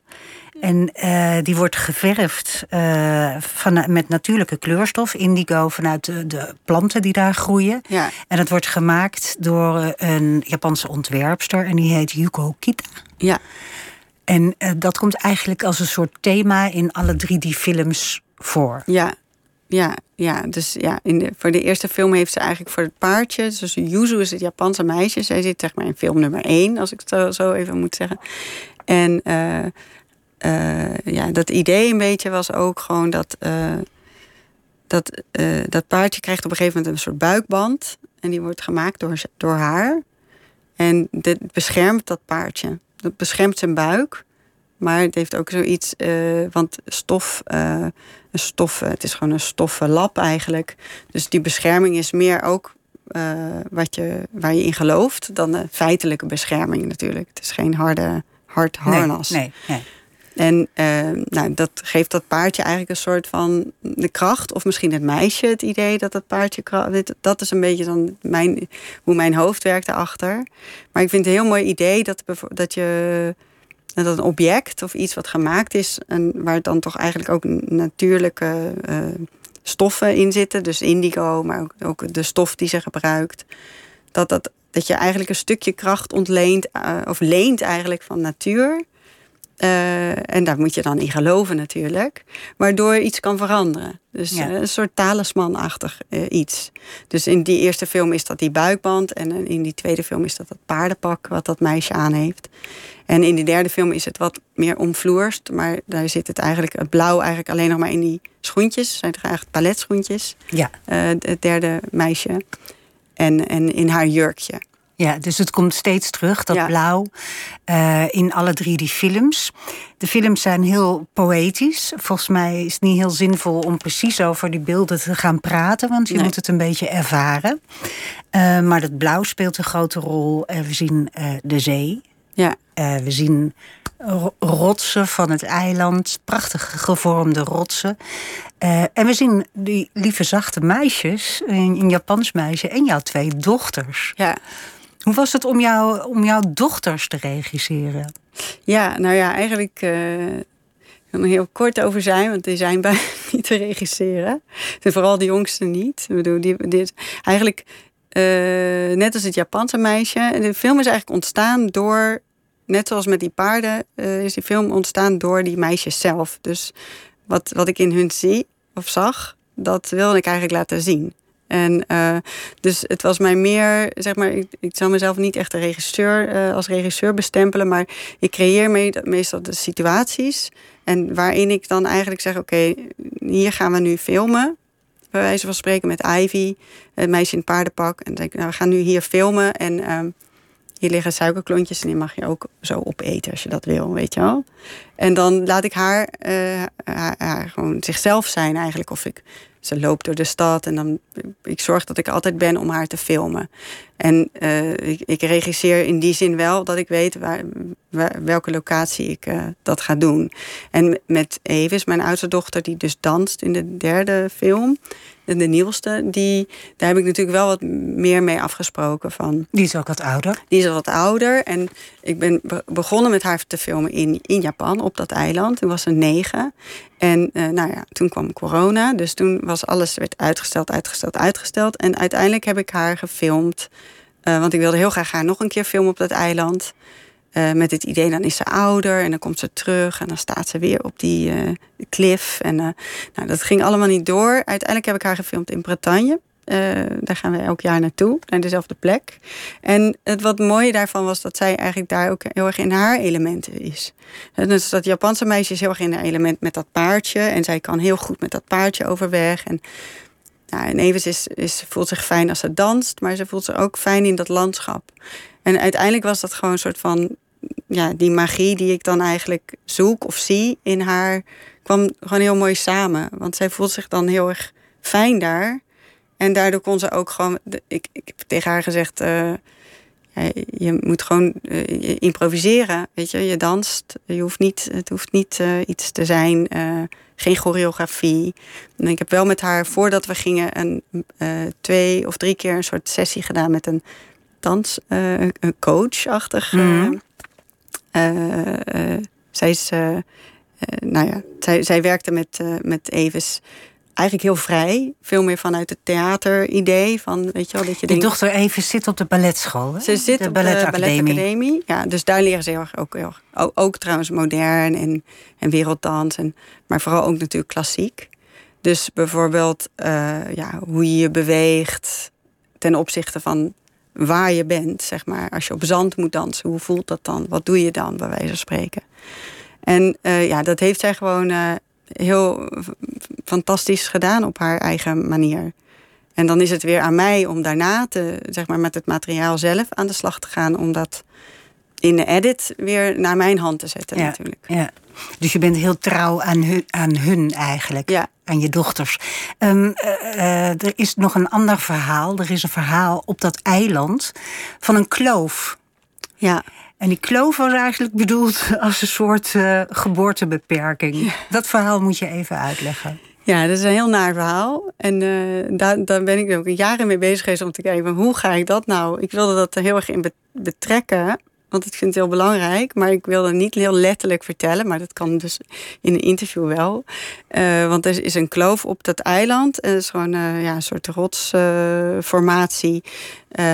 En eh, die wordt geverfd eh, van, met natuurlijke kleurstof, indigo, vanuit de, de planten die daar groeien. ja, En dat wordt gemaakt door eh, een Japanse ontwerpster en die heet Yuko Kita. ja, En dat komt eigenlijk als een soort thema in alle drie die films voor. ja. Ja, ja, dus ja, in de, voor de eerste film heeft ze eigenlijk voor het paardje. Dus Yuzu is het Japanse meisje. Zij zit zeg maar in film nummer één, als ik het zo, zo even moet zeggen. En ja, dat idee een beetje was ook gewoon dat. eh, dat, eh, dat paardje krijgt op een gegeven moment een soort buikband. En die wordt gemaakt door, door haar. En dit beschermt dat paardje. Dat beschermt zijn buik. Maar het heeft ook zoiets, eh, want stof, eh, een stof, het is gewoon een stoffen lap eigenlijk. Dus die bescherming is meer ook eh, wat je, waar je in gelooft dan de feitelijke bescherming natuurlijk. Het is geen harde, hard harnas. Nee, nee, nee. En eh, nou, dat geeft dat paardje eigenlijk een soort van de kracht. Of misschien het meisje het idee dat dat paardje Dat is een beetje dan mijn, hoe mijn hoofd werkt daarachter. Maar ik vind het een heel mooi idee dat, dat je... Dat een object of iets wat gemaakt is... En waar dan toch eigenlijk ook natuurlijke eh, stoffen in zitten. Dus indigo, maar ook, ook de stof die ze gebruikt. Dat, dat, dat je eigenlijk een stukje kracht ontleent... eh, of leent eigenlijk van natuur... Eh, en daar moet je dan in geloven natuurlijk. Waardoor iets kan veranderen. Dus Ja. eh, een soort talismanachtig eh, iets. Dus in die eerste film is dat die buikband. En in die tweede film is dat dat paardenpak wat dat meisje aan heeft. En in die derde film is het wat meer omvloerst. Maar daar zit het eigenlijk, het blauw eigenlijk alleen nog maar in die schoentjes. Zijn toch eigenlijk paletschoentjes. Ja, eh, het derde meisje. En, en in haar jurkje. Ja, dus het komt steeds terug, dat Ja. blauw, eh, in alle drie die films. De films zijn heel poëtisch. Volgens mij is het niet heel zinvol om precies over die beelden te gaan praten, want je Nee. moet het een beetje ervaren. Eh, maar dat blauw speelt een grote rol. Eh, we zien de zee, Ja, we zien rotsen van het eiland. Prachtig gevormde rotsen. Uh, en we zien die lieve zachte meisjes, een Japans meisje en jouw twee dochters. Ja. Hoe was het om, jou, om jouw dochters te regisseren? Ja, nou ja, eigenlijk uh, ik wil er heel kort over zijn, want die zijn bijna niet te regisseren. En vooral de jongste niet. Ik bedoel, die, eigenlijk uh, net als het Japanse meisje. De film is eigenlijk ontstaan door, net zoals met die paarden, uh, is die film ontstaan door die meisjes zelf. Dus wat, wat ik in hun zie of zag, dat wilde ik eigenlijk laten zien. En uh, dus het was mij meer, zeg maar, ik, ik zou mezelf niet echt een regisseur, uh, als regisseur bestempelen, maar ik creëer mee, meestal de situaties. En waarin ik dan eigenlijk zeg: Oké, hier gaan we nu filmen. Bij wijze van spreken met Ivy, het meisje in het paardenpak. En denk ik, nou, we gaan nu hier filmen. En uh, hier liggen suikerklontjes en die mag je ook zo opeten als je dat wil, weet je wel. En dan laat ik haar, haar, haar, gewoon zichzelf zijn eigenlijk. Of ik ze loopt door de stad en dan ik zorg dat ik altijd ben om haar te filmen. En uh, ik, ik, regisseer in die zin wel dat ik weet waar, waar welke locatie ik uh, dat ga doen. En met Evis, mijn oudste dochter, die dus danst in de derde film, de nieuwste, die, daar heb ik natuurlijk wel wat meer mee afgesproken. Van, die is ook wat ouder. Die is al wat ouder. En ik ben begonnen met haar te filmen in, in Japan, op dat eiland. Toen was ze negen. En uh, nou ja, toen kwam corona. Dus toen was alles werd uitgesteld, uitgesteld, uitgesteld. En uiteindelijk heb ik haar gefilmd. Uh, want ik wilde heel graag haar nog een keer filmen op dat eiland. Uh, met het idee, dan is ze ouder en dan komt ze terug en dan staat ze weer op die klif. En nou, dat ging allemaal niet door. Uiteindelijk heb ik haar gefilmd in Bretagne. Daar gaan we elk jaar naartoe, naar dezelfde plek. En het wat mooie daarvan was dat zij eigenlijk daar ook heel erg in haar elementen is. Dus dat Japanse meisje is heel erg in haar element met dat paardje. En zij kan heel goed met dat paardje overweg. En nou, en is, is, voelt zich fijn als ze danst, maar ze voelt zich ook fijn in dat landschap. En uiteindelijk was dat gewoon een soort van ja, die magie die ik dan eigenlijk zoek of zie in haar, kwam gewoon heel mooi samen. Want zij voelt zich dan heel erg fijn daar. En daardoor kon ze ook gewoon. Ik, ik heb tegen haar gezegd. Uh, je moet gewoon uh, improviseren. Weet je, je danst. Je hoeft niet, het hoeft niet uh, iets te zijn. geen choreografie. En ik heb wel met haar, voordat we gingen, een, twee of drie keer een soort sessie gedaan met een dans, een coach-achtig. Mm zij is, nou ja, zij, zij werkte met, met Eves eigenlijk heel vrij. Veel meer vanuit het theateridee. Van, weet je wel, dat je Je dochter Even zit op de balletschool. Hè? Ze zit de op balletacademie. de balletacademie. Ja, dus daar leren ze heel erg ook, heel, ook, ook trouwens modern en, en werelddans. En, maar vooral ook natuurlijk klassiek. Dus bijvoorbeeld uh, ja, hoe je je beweegt ten opzichte van waar je bent, zeg maar. Als je op zand moet dansen, hoe voelt dat dan? Wat doe je dan, bij wijze van spreken? En uh, ja, dat heeft zij gewoon uh, heel fantastisch gedaan op haar eigen manier. En dan is het weer aan mij om daarna te, zeg maar, met het materiaal zelf aan de slag te gaan. Om dat in de edit weer naar mijn hand te zetten, ja, natuurlijk. Ja. Dus je bent heel trouw aan hun, aan hun eigenlijk. Ja. Aan je dochters. Um, uh, uh, er is nog een ander verhaal. Er is een verhaal op dat eiland van een kloof. Ja. En die kloof was eigenlijk bedoeld als een soort uh, geboortebeperking. Ja. Dat verhaal moet je even uitleggen. Ja, dat is een heel naar verhaal. En uh, daar, daar ben ik ook jaren mee bezig geweest om te kijken... hoe ga ik dat nou? Ik wilde dat er heel erg in betrekken want ik vind het heel belangrijk. Maar ik wilde niet heel letterlijk vertellen, maar dat kan dus in een interview wel. Uh, want er is een kloof op dat eiland. En het is gewoon uh, ja, een soort rotsformatie. Uh,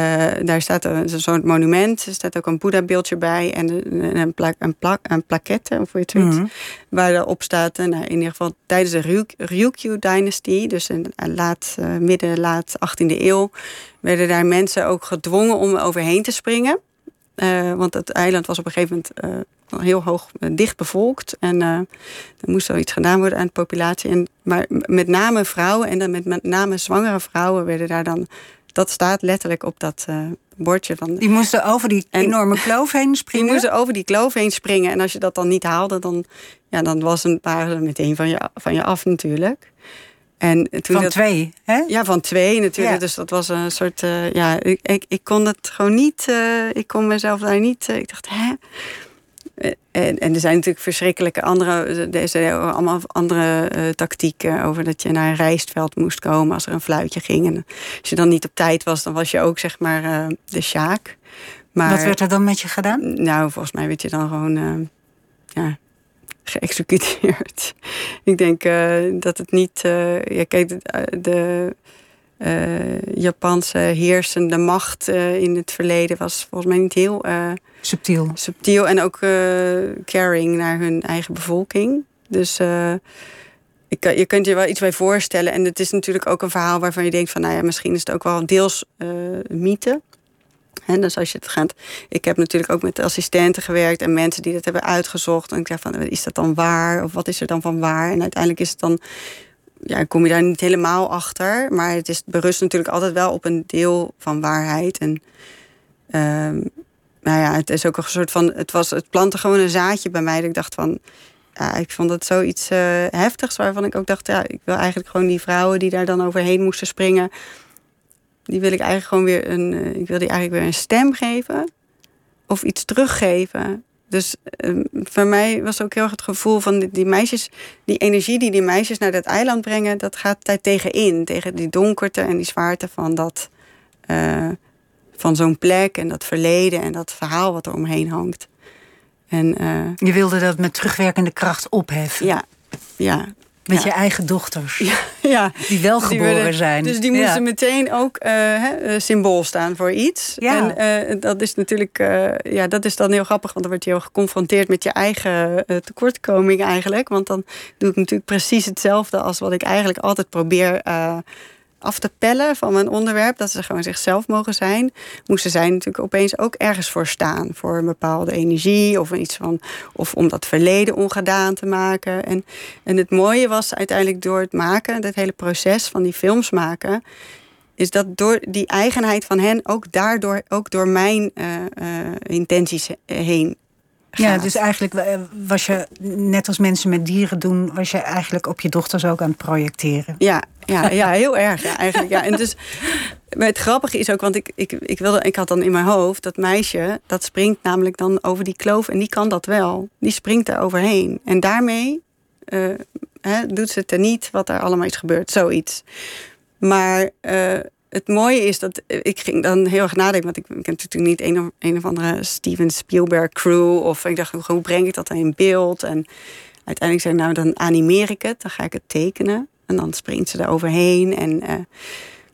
daar staat een, zo'n monument. Er staat ook een Boeddha-beeldje bij. En een, een, plak, een, plak, een plaquette, of hoe je het mm -hmm. Waar erop staat, nou, in ieder geval tijdens de Ryukyu-dynastie. Dus in laat, midden, laat 18e eeuw. werden daar mensen ook gedwongen om overheen te springen. Uh, want het eiland was op een gegeven moment uh, heel hoog uh, dicht bevolkt. En er moest wel iets gedaan worden aan de populatie. En, maar met name vrouwen en dan met, met name zwangere vrouwen werden daar dan. Dat staat letterlijk op dat bordje. Van, die moesten over die enorme kloof heen springen? Die moesten over die kloof heen springen. En als je dat dan niet haalde, dan, ja, dan was een paar meteen van je, van je af natuurlijk. En toen van dat, twee, hè? Ja, van twee natuurlijk. Ja. Dus dat was een soort... Uh, ja, ik, ik, ik, kon het gewoon niet... Uh, ik kon mezelf daar niet... Uh, ik dacht, hè? en, en er zijn natuurlijk verschrikkelijke andere, er zijn allemaal andere tactieken over dat je naar een rijstveld moest komen als er een fluitje ging. En als je dan niet op tijd was, dan was je ook zeg maar de sjaak. Maar, Wat werd er dan met je gedaan? Nou, volgens mij werd je dan gewoon ja, geëxecuteerd. Ik denk dat het niet. ja, kijk, de, de uh, Japanse heersende macht in het verleden was volgens mij niet heel subtiel. subtiel. En ook caring naar hun eigen bevolking. Dus ik, je kunt je wel iets bij voorstellen. En het is natuurlijk ook een verhaal waarvan je denkt van nou ja, misschien is het ook wel deels mythe. En dus als je het gaat. Ik heb natuurlijk ook met assistenten gewerkt en mensen die dat hebben uitgezocht. En ik dacht van, is dat dan waar? Of wat is er dan van waar? En uiteindelijk is het dan ja, kom je daar niet helemaal achter. Maar het is berust natuurlijk altijd wel op een deel van waarheid. En uh, nou ja, het is ook een soort van. Het, was, het plantte gewoon een zaadje bij mij. Dat ik dacht van. Ja, ik vond het zoiets uh, heftigs. Waarvan ik ook dacht, ja, ik wil eigenlijk gewoon die vrouwen die daar dan overheen moesten springen. Die wil ik eigenlijk gewoon weer een. Uh, ik wil die eigenlijk weer een stem geven. Of iets teruggeven. Dus uh, voor mij was ook heel erg het gevoel van die, die, meisjes, die energie die die meisjes naar dat eiland brengen, dat gaat daar tegenin. Tegen die donkerte en die zwaarte van dat. Uh, van zo'n plek en dat verleden en dat verhaal wat er omheen hangt. En, uh, je wilde dat met terugwerkende kracht opheffen. Ja, ja. Met je eigen dochters. Ja, ja. Die wel geboren zijn. Dus die moesten meteen ook uh, symbool staan voor iets. Ja. En uh, dat is natuurlijk, ja, dat is dan heel grappig, want dan word je heel geconfronteerd met je eigen tekortkoming eigenlijk. Want dan doe ik natuurlijk precies hetzelfde als wat ik eigenlijk altijd probeer af te pellen van mijn onderwerp, dat ze gewoon zichzelf mogen zijn, moesten zij natuurlijk opeens ook ergens voor staan. Voor een bepaalde energie of iets van. Of om dat verleden ongedaan te maken. En, en het mooie was uiteindelijk door het maken, dat hele proces van die films maken. Is dat door die eigenheid van hen ook daardoor, ook door mijn uh, uh, intenties heen ja, dus eigenlijk eh, was je, net als mensen met dieren doen, was je eigenlijk op je dochters ook aan het projecteren. Ja, ja, ja heel erg. Ja, eigenlijk, ja. En dus, maar het grappige is ook, want ik, ik, ik, wilde, ik had dan in mijn hoofd dat meisje, dat springt namelijk dan over die kloof en die kan dat wel. Die springt er overheen. En daarmee uh, hè, doet ze het er niet wat er allemaal is gebeurd, zoiets. Maar uh, het mooie is dat ik ging dan heel erg nadenken. Want ik, heb natuurlijk niet een of, een of andere Steven Spielberg crew. Of ik dacht, hoe breng ik dat dan in beeld? En uiteindelijk zei ik, nou dan animeer ik het. Dan ga ik het tekenen. En dan springt ze er overheen. En uh,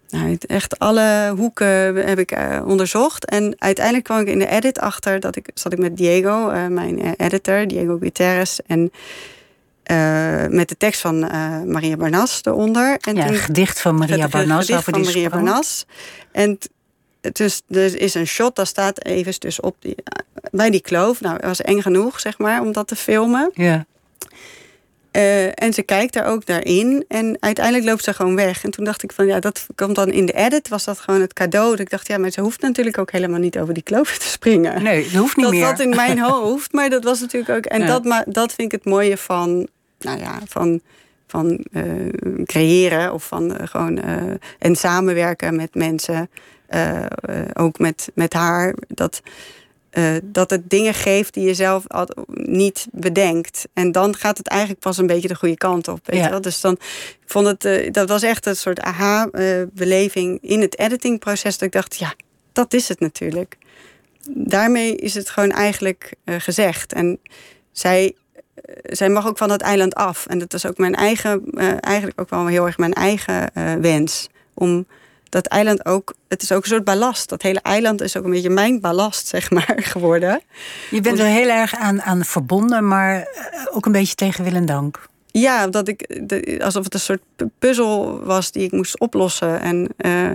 nou, echt alle hoeken heb ik uh, onderzocht. En uiteindelijk kwam ik in de edit achter dat ik zat ik met Diego, mijn editor, Diego Guterres. En uh, met de tekst van uh, Maria Barnas eronder. En ja, toen, gedicht van Maria het, Barnas. Gedicht van Maria. Barnas. En dus er is een shot, dat staat even dus op die, bij die kloof. Nou, het was eng genoeg, zeg maar, om dat te filmen. Ja. Uh, en ze kijkt daar ook daarin. En uiteindelijk loopt ze gewoon weg. En toen dacht ik van ja, dat komt dan in de edit. Was dat gewoon het cadeau. Dat ik dacht, ja, maar ze hoeft natuurlijk ook helemaal niet over die kloof te springen. Nee, dat hoeft niet dat meer. Dat zat in mijn hoofd. Maar dat was natuurlijk ook. En ja. dat, maar, dat vind ik het mooie van nou ja, van, van uh, creëren of van uh, gewoon uh, en samenwerken met mensen, ook met, met haar. Dat, dat het dingen geeft die je zelf niet bedenkt. En dan gaat het eigenlijk pas een beetje de goede kant op. Weet ja. je wel? Dus dan vond het, dat was echt een soort aha-beleving in het editingproces. Dat ik dacht, ja, dat is het natuurlijk. Daarmee is het gewoon eigenlijk gezegd. En zij zij mag ook van het eiland af. En dat is ook mijn eigen, uh, eigenlijk ook wel heel erg mijn eigen uh, wens. Om dat eiland ook, het is ook een soort ballast. Dat hele eiland is ook een beetje mijn ballast, zeg maar, geworden. Je bent er heel erg aan, aan verbonden, maar eh, ook een beetje tegen wil en dank. Ja, dat ik, de, alsof het een soort puzzel was die ik moest oplossen. En, uh,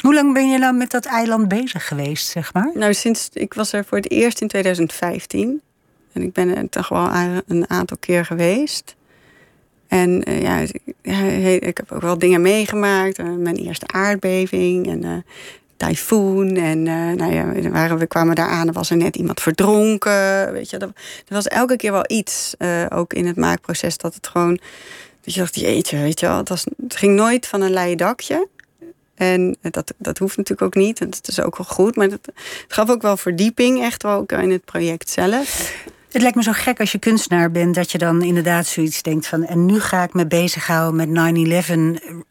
Hoe lang ben je nou met dat eiland bezig geweest, zeg maar? Nou, sinds ik was er voor het eerst in 2015. En ik ben er toch wel een aantal keer geweest. En uh, ja, ik heb ook wel dingen meegemaakt. Uh, mijn eerste aardbeving en uh, tyfoon. En nou ja, we kwamen daar aan, er was er net iemand verdronken. Weet je, er, was elke keer wel iets, ook in het maakproces, dat het gewoon... Dat je dacht, jeetje, weet je wel, het ging nooit van een leien dakje. En dat, dat hoeft natuurlijk ook niet. En dat is ook wel goed. Maar het gaf ook wel verdieping, echt wel ook in het project zelf. Het lijkt me zo gek als je kunstenaar bent dat je dan inderdaad zoiets denkt van. En nu ga ik me bezighouden met 9-11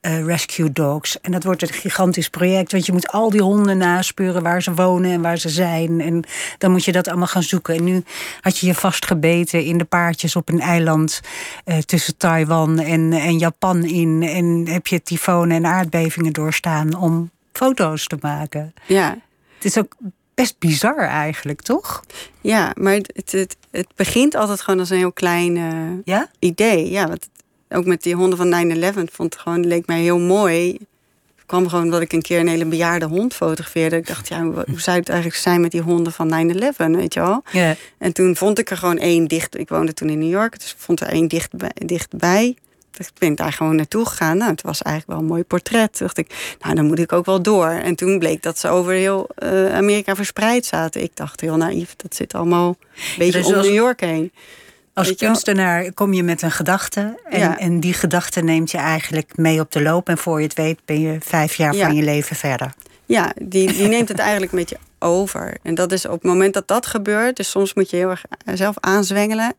uh, Rescue Dogs. En dat wordt een gigantisch project, want je moet al die honden naspeuren waar ze wonen en waar ze zijn. En dan moet je dat allemaal gaan zoeken. En nu had je je vastgebeten in de paardjes op een eiland uh, tussen Taiwan en, en Japan in. En heb je tyfonen en aardbevingen doorstaan om foto's te maken. Ja. Het is ook best bizar eigenlijk, toch? Ja, maar het, het, het begint altijd gewoon als een heel klein uh, ja? idee. Ja, want ook met die honden van 9-11 vond het gewoon, leek mij heel mooi. Het kwam gewoon dat ik een keer een hele bejaarde hond fotografeerde. Ik dacht, ja, hoe zou het eigenlijk zijn met die honden van 9-11, weet je wel? Ja. En toen vond ik er gewoon één dicht. Ik woonde toen in New York, dus ik vond er één dicht, dichtbij. Ik ben daar gewoon naartoe gegaan. Nou, het was eigenlijk wel een mooi portret. Dacht ik, nou, dan moet ik ook wel door. En toen bleek dat ze over heel uh, Amerika verspreid zaten. Ik dacht heel naïef, dat zit allemaal een beetje dus om als- New York heen. Als je kunstenaar kom je met een gedachte. En, Ja. en die gedachte neemt je eigenlijk mee op de loop. En voor je het weet ben je vijf jaar Ja. van je leven verder. Ja, die, die neemt het eigenlijk een beetje over. En dat is op het moment dat dat gebeurt, dus soms moet je heel erg zelf aanzwengelen.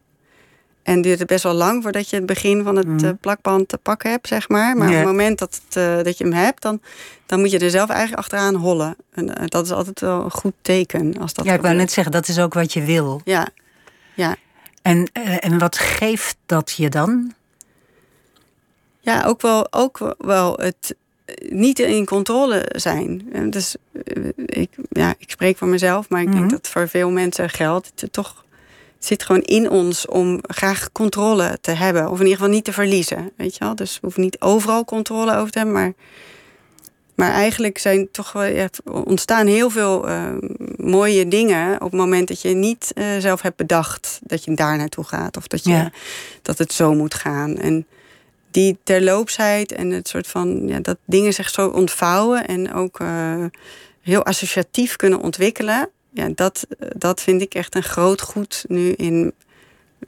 En duurt het best wel lang voordat je het begin van het Mhm. eh, plakband te pakken hebt, zeg maar. Maar op het moment dat, het, eh, dat je hem hebt, dan, dan moet je er zelf eigenlijk achteraan hollen. En eh, dat is altijd wel een goed teken. Als dat ja, ik wou net zeggen, dat is ook wat je wil. Ja, ja. En, en wat geeft dat je dan? Ja, ook wel, ook wel het niet in controle zijn. Dus ik, ja, ik spreek voor mezelf, maar ik Mhm. denk dat voor veel mensen geldt. Het, toch, zit gewoon in ons om graag controle te hebben. Of in ieder geval niet te verliezen. Weet je wel? Dus we hoeven niet overal controle over te hebben. Maar, maar eigenlijk zijn toch wel, ja, ontstaan heel veel eh, mooie dingen. op het moment dat je niet eh, zelf hebt bedacht dat je daar naartoe gaat. Of dat, je, Ja. dat het zo moet gaan. En die terloopsheid en het soort van ja, dat dingen zich zo ontvouwen en ook eh, heel associatief kunnen ontwikkelen. Ja, dat, dat vind ik echt een groot goed nu in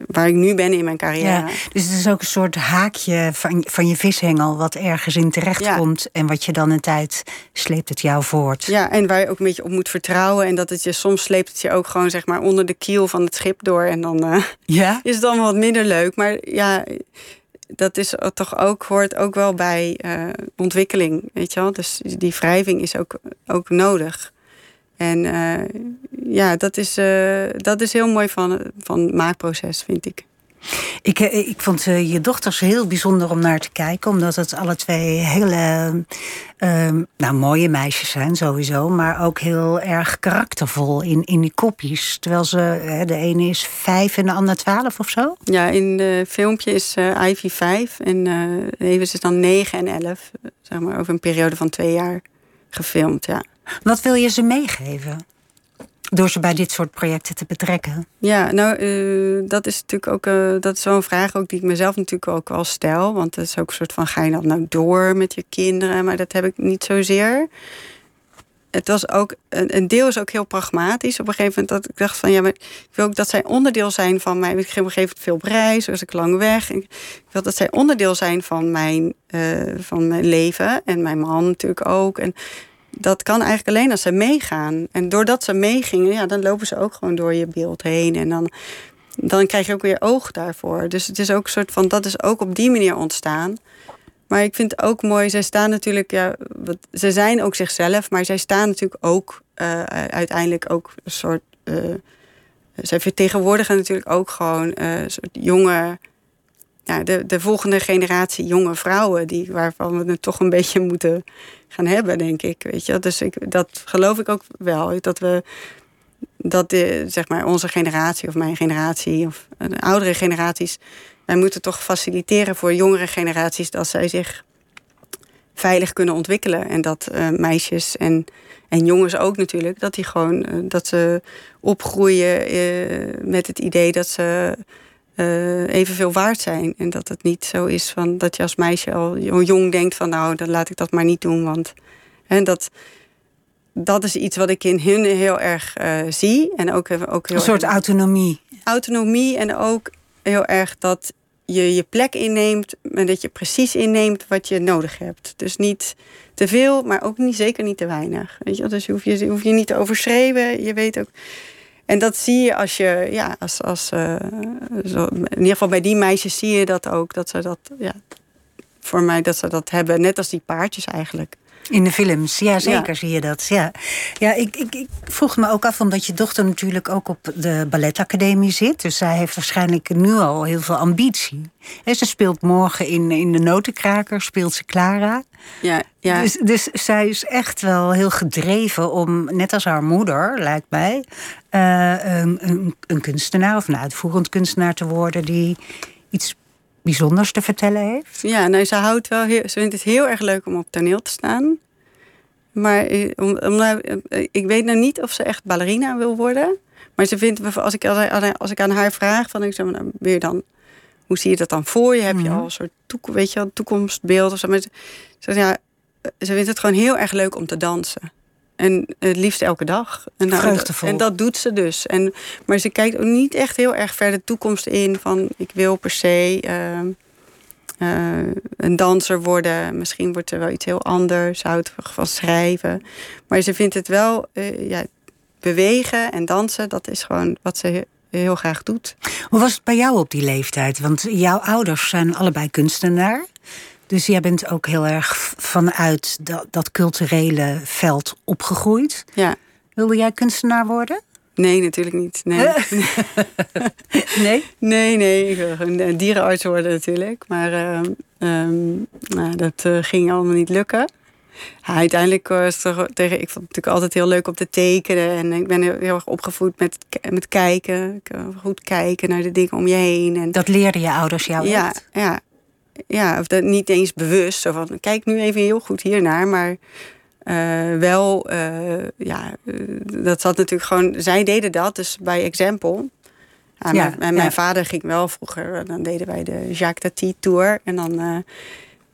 waar ik nu ben in mijn carrière. Ja, dus het is ook een soort haakje van, van je vishengel... wat ergens in terecht Ja. komt. En wat je dan een tijd sleept het jou voort. Ja, en waar je ook een beetje op moet vertrouwen. En dat het je soms sleept het je ook gewoon zeg maar onder de kiel van het schip door. En dan eh, Ja? is het allemaal wat minder leuk. Maar ja, dat is toch ook, hoort ook wel bij eh, ontwikkeling. Weet je wel? Dus die wrijving is ook, ook nodig. En eh, ja, dat is, eh, dat is heel mooi van, van het maakproces, vind ik. Ik, eh, ik vond je dochters heel bijzonder om naar te kijken. Omdat het alle twee hele eh, nou, mooie meisjes zijn sowieso. Maar ook heel erg karaktervol in, in die kopjes. Terwijl ze, de ene is vijf en de ander twaalf of zo. Ja, in het filmpje is Ivy 5 en eh Evers is dan 9 en 11. eh, Zeg maar over een periode van twee jaar gefilmd, ja. Wat wil je ze meegeven? Door ze bij dit soort projecten te betrekken. Ja, nou, eh, dat is natuurlijk ook eh, dat is een vraag ook die ik mezelf natuurlijk ook wel stel. Want het is ook een soort van: ga je dat nou door met je kinderen? Maar dat heb ik niet zozeer. Het was ook een, deel is ook heel pragmatisch. Op een gegeven moment dat ik dacht van ja, maar ik wil ook dat zij onderdeel zijn van mij. Ik geef op een gegeven moment veel reis, dus ik lang weg. Ik wil dat zij onderdeel zijn van mijn, eh, van mijn leven en mijn man natuurlijk ook. En dat kan eigenlijk alleen als ze meegaan. En doordat ze meegingen, ja, dan lopen ze ook gewoon door je beeld heen. En dan, dan krijg je ook weer oog daarvoor. Dus het is ook een soort van, dat is ook op die manier ontstaan. Maar ik vind het ook mooi, zij staan natuurlijk, ja, ze zijn ook zichzelf, maar zij staan natuurlijk ook eh, uiteindelijk ook een soort. eh, zij vertegenwoordigen natuurlijk ook gewoon eh, een soort jonge. Ja, de, de volgende generatie jonge vrouwen, die, waarvan we het toch een beetje moeten gaan hebben, denk ik. Weet je? Dus ik, dat geloof ik ook wel. Dat we dat de, zeg maar onze generatie of mijn generatie of eh, de oudere generaties, wij moeten toch faciliteren voor jongere generaties dat zij zich veilig kunnen ontwikkelen. En dat eh, meisjes en, en jongens ook natuurlijk, dat die gewoon eh, dat ze opgroeien met het idee dat ze eh, evenveel waard zijn. En dat het niet zo is van dat je als meisje al jong denkt van nou, dan laat ik dat maar niet doen. Want en dat, dat is iets wat ik in hun heel erg eh, zie. En ook, ook heel Een soort erg- autonomie. autonomie en ook heel erg dat je je plek inneemt en dat je precies inneemt wat je nodig hebt. Dus niet te veel, maar ook niet, zeker niet te weinig. Weet je? Dus je hoeft je, hoeft je niet te overschreeuwen. Je weet ook. En dat zie je als je, ja, als, als uh, zo, in ieder geval bij die meisjes zie je dat ook. Dat ze dat, ja, voor mij dat ze dat hebben. Net als die paardjes eigenlijk. In de films, ja zeker zie je dat. Ja, ja ik, ik, ik, vroeg me ook af, omdat je dochter natuurlijk ook op de balletacademie zit. Dus zij heeft waarschijnlijk nu al heel veel ambitie. En ze speelt morgen in, in de Notenkraker, speelt ze Clara. Ja, ja. Dus, dus zij is echt wel heel gedreven om, net als haar moeder, lijkt mij, uh, een, een kunstenaar of een uitvoerend kunstenaar te worden die iets bijzonders te vertellen heeft? Ja, nou, ze houdt wel heel, ze vindt het heel erg leuk om op toneel te staan. Maar eh, om, om nou, eh, ik weet nou niet of ze echt ballerina wil worden. Maar ze vindt, als ik, als ik aan haar vraag, van ik zeg, nou, weer dan, hoe zie je dat dan voor je? Heb je mhm. al een soort toek, weet je, toekomstbeeld of zo? Maar ze, ja, ze vindt het gewoon heel erg leuk om te dansen. En het liefst elke dag. En, nou, en dat doet ze dus. En, maar ze kijkt ook niet echt heel erg ver de toekomst in. Van ik wil per se uh, uh, een danser worden. Misschien wordt er wel iets heel anders. Houdt van schrijven. Maar ze vindt het wel uh, ja, bewegen en dansen. Dat is gewoon wat ze heel graag doet. Hoe was het bij jou op die leeftijd? Want jouw ouders zijn allebei kunstenaar. Dus jij bent ook heel erg vanuit dat, dat culturele veld opgegroeid. Ja. Wilde jij kunstenaar worden? Nee, natuurlijk niet. Nee. nee? Nee, nee. Ik wil een dierenarts worden natuurlijk. Maar uh, nou, dat uh, ging allemaal niet lukken. Ja, uiteindelijk was het tegen. Ik vond het natuurlijk altijd heel leuk om te tekenen. En ik ben heel, heel erg opgevoed met, met kijken. Goed kijken naar de dingen om je heen. En, dat leerden je ouders jou ja, Ja, ja, of dat niet eens bewust. Zo van, kijk nu even heel goed hiernaar. Maar uh, wel, uh, ja, uh, dat zat natuurlijk gewoon... Zij deden dat, dus bij Example. Ja, ja, mijn, mijn vader ging wel vroeger... Dan deden wij de Jacques Tati Tour. En dan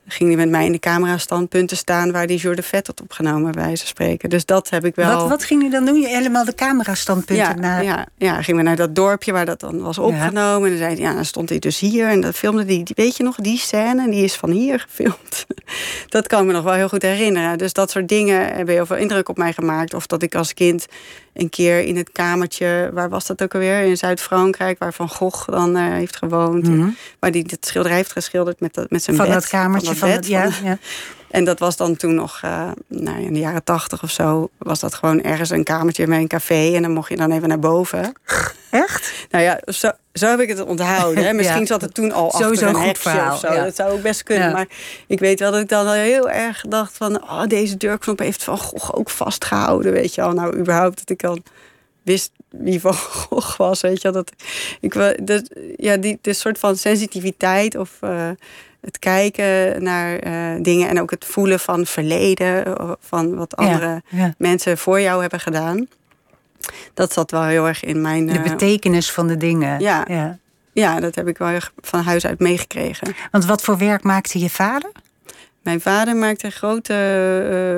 ging hij met mij in de camerastandpunten staan waar die Jour de Vet had opgenomen, bij wijze van spreken. Dus dat heb ik wel. Wat, wat ging hij dan doen? Je helemaal de camerastandpunten ja, naar. Ja, ja, gingen we naar dat dorpje waar dat dan was opgenomen. En dan zei ja, dan stond hij dus hier. En dan filmde hij, weet je nog, die scène, die is van hier gefilmd. dat kan ik me nog wel heel goed herinneren. Dus dat soort dingen hebben heel veel indruk op mij gemaakt. Of dat ik als kind een keer in het kamertje, waar was dat ook alweer? In Zuid-Frankrijk, waar Van Gogh dan uh, heeft gewoond. Mm -hmm. Waar die het schilderij heeft geschilderd met, dat, met zijn van bed. Dat kamertje, van dat bed. Van, ja, ja. En dat was dan toen nog, uh, nou, in de jaren tachtig of zo, was dat gewoon ergens een kamertje met een café. En dan mocht je dan even naar boven. Echt? Nou ja, zo, zo heb ik het onthouden. Hè. Misschien ja. zat het toen al Sowieso achter een hekje verhaal. of zo. Ja. Dat zou ook best kunnen. Maar ik weet wel dat ik dan heel erg dacht van... Oh, deze deurknop heeft Van Gogh ook vastgehouden, weet je al. Nou, überhaupt dat ik dan wist wie Van Gogh was, weet je dat ik dat, ja die, de soort van sensitiviteit of uh, het kijken naar uh, dingen en ook het voelen van verleden van wat andere mensen voor jou hebben gedaan dat zat wel heel erg in mijn. De betekenis van de dingen. Ja, ja. ja dat heb ik wel van huis uit meegekregen. Want wat voor werk maakte je vader? Mijn vader maakte grote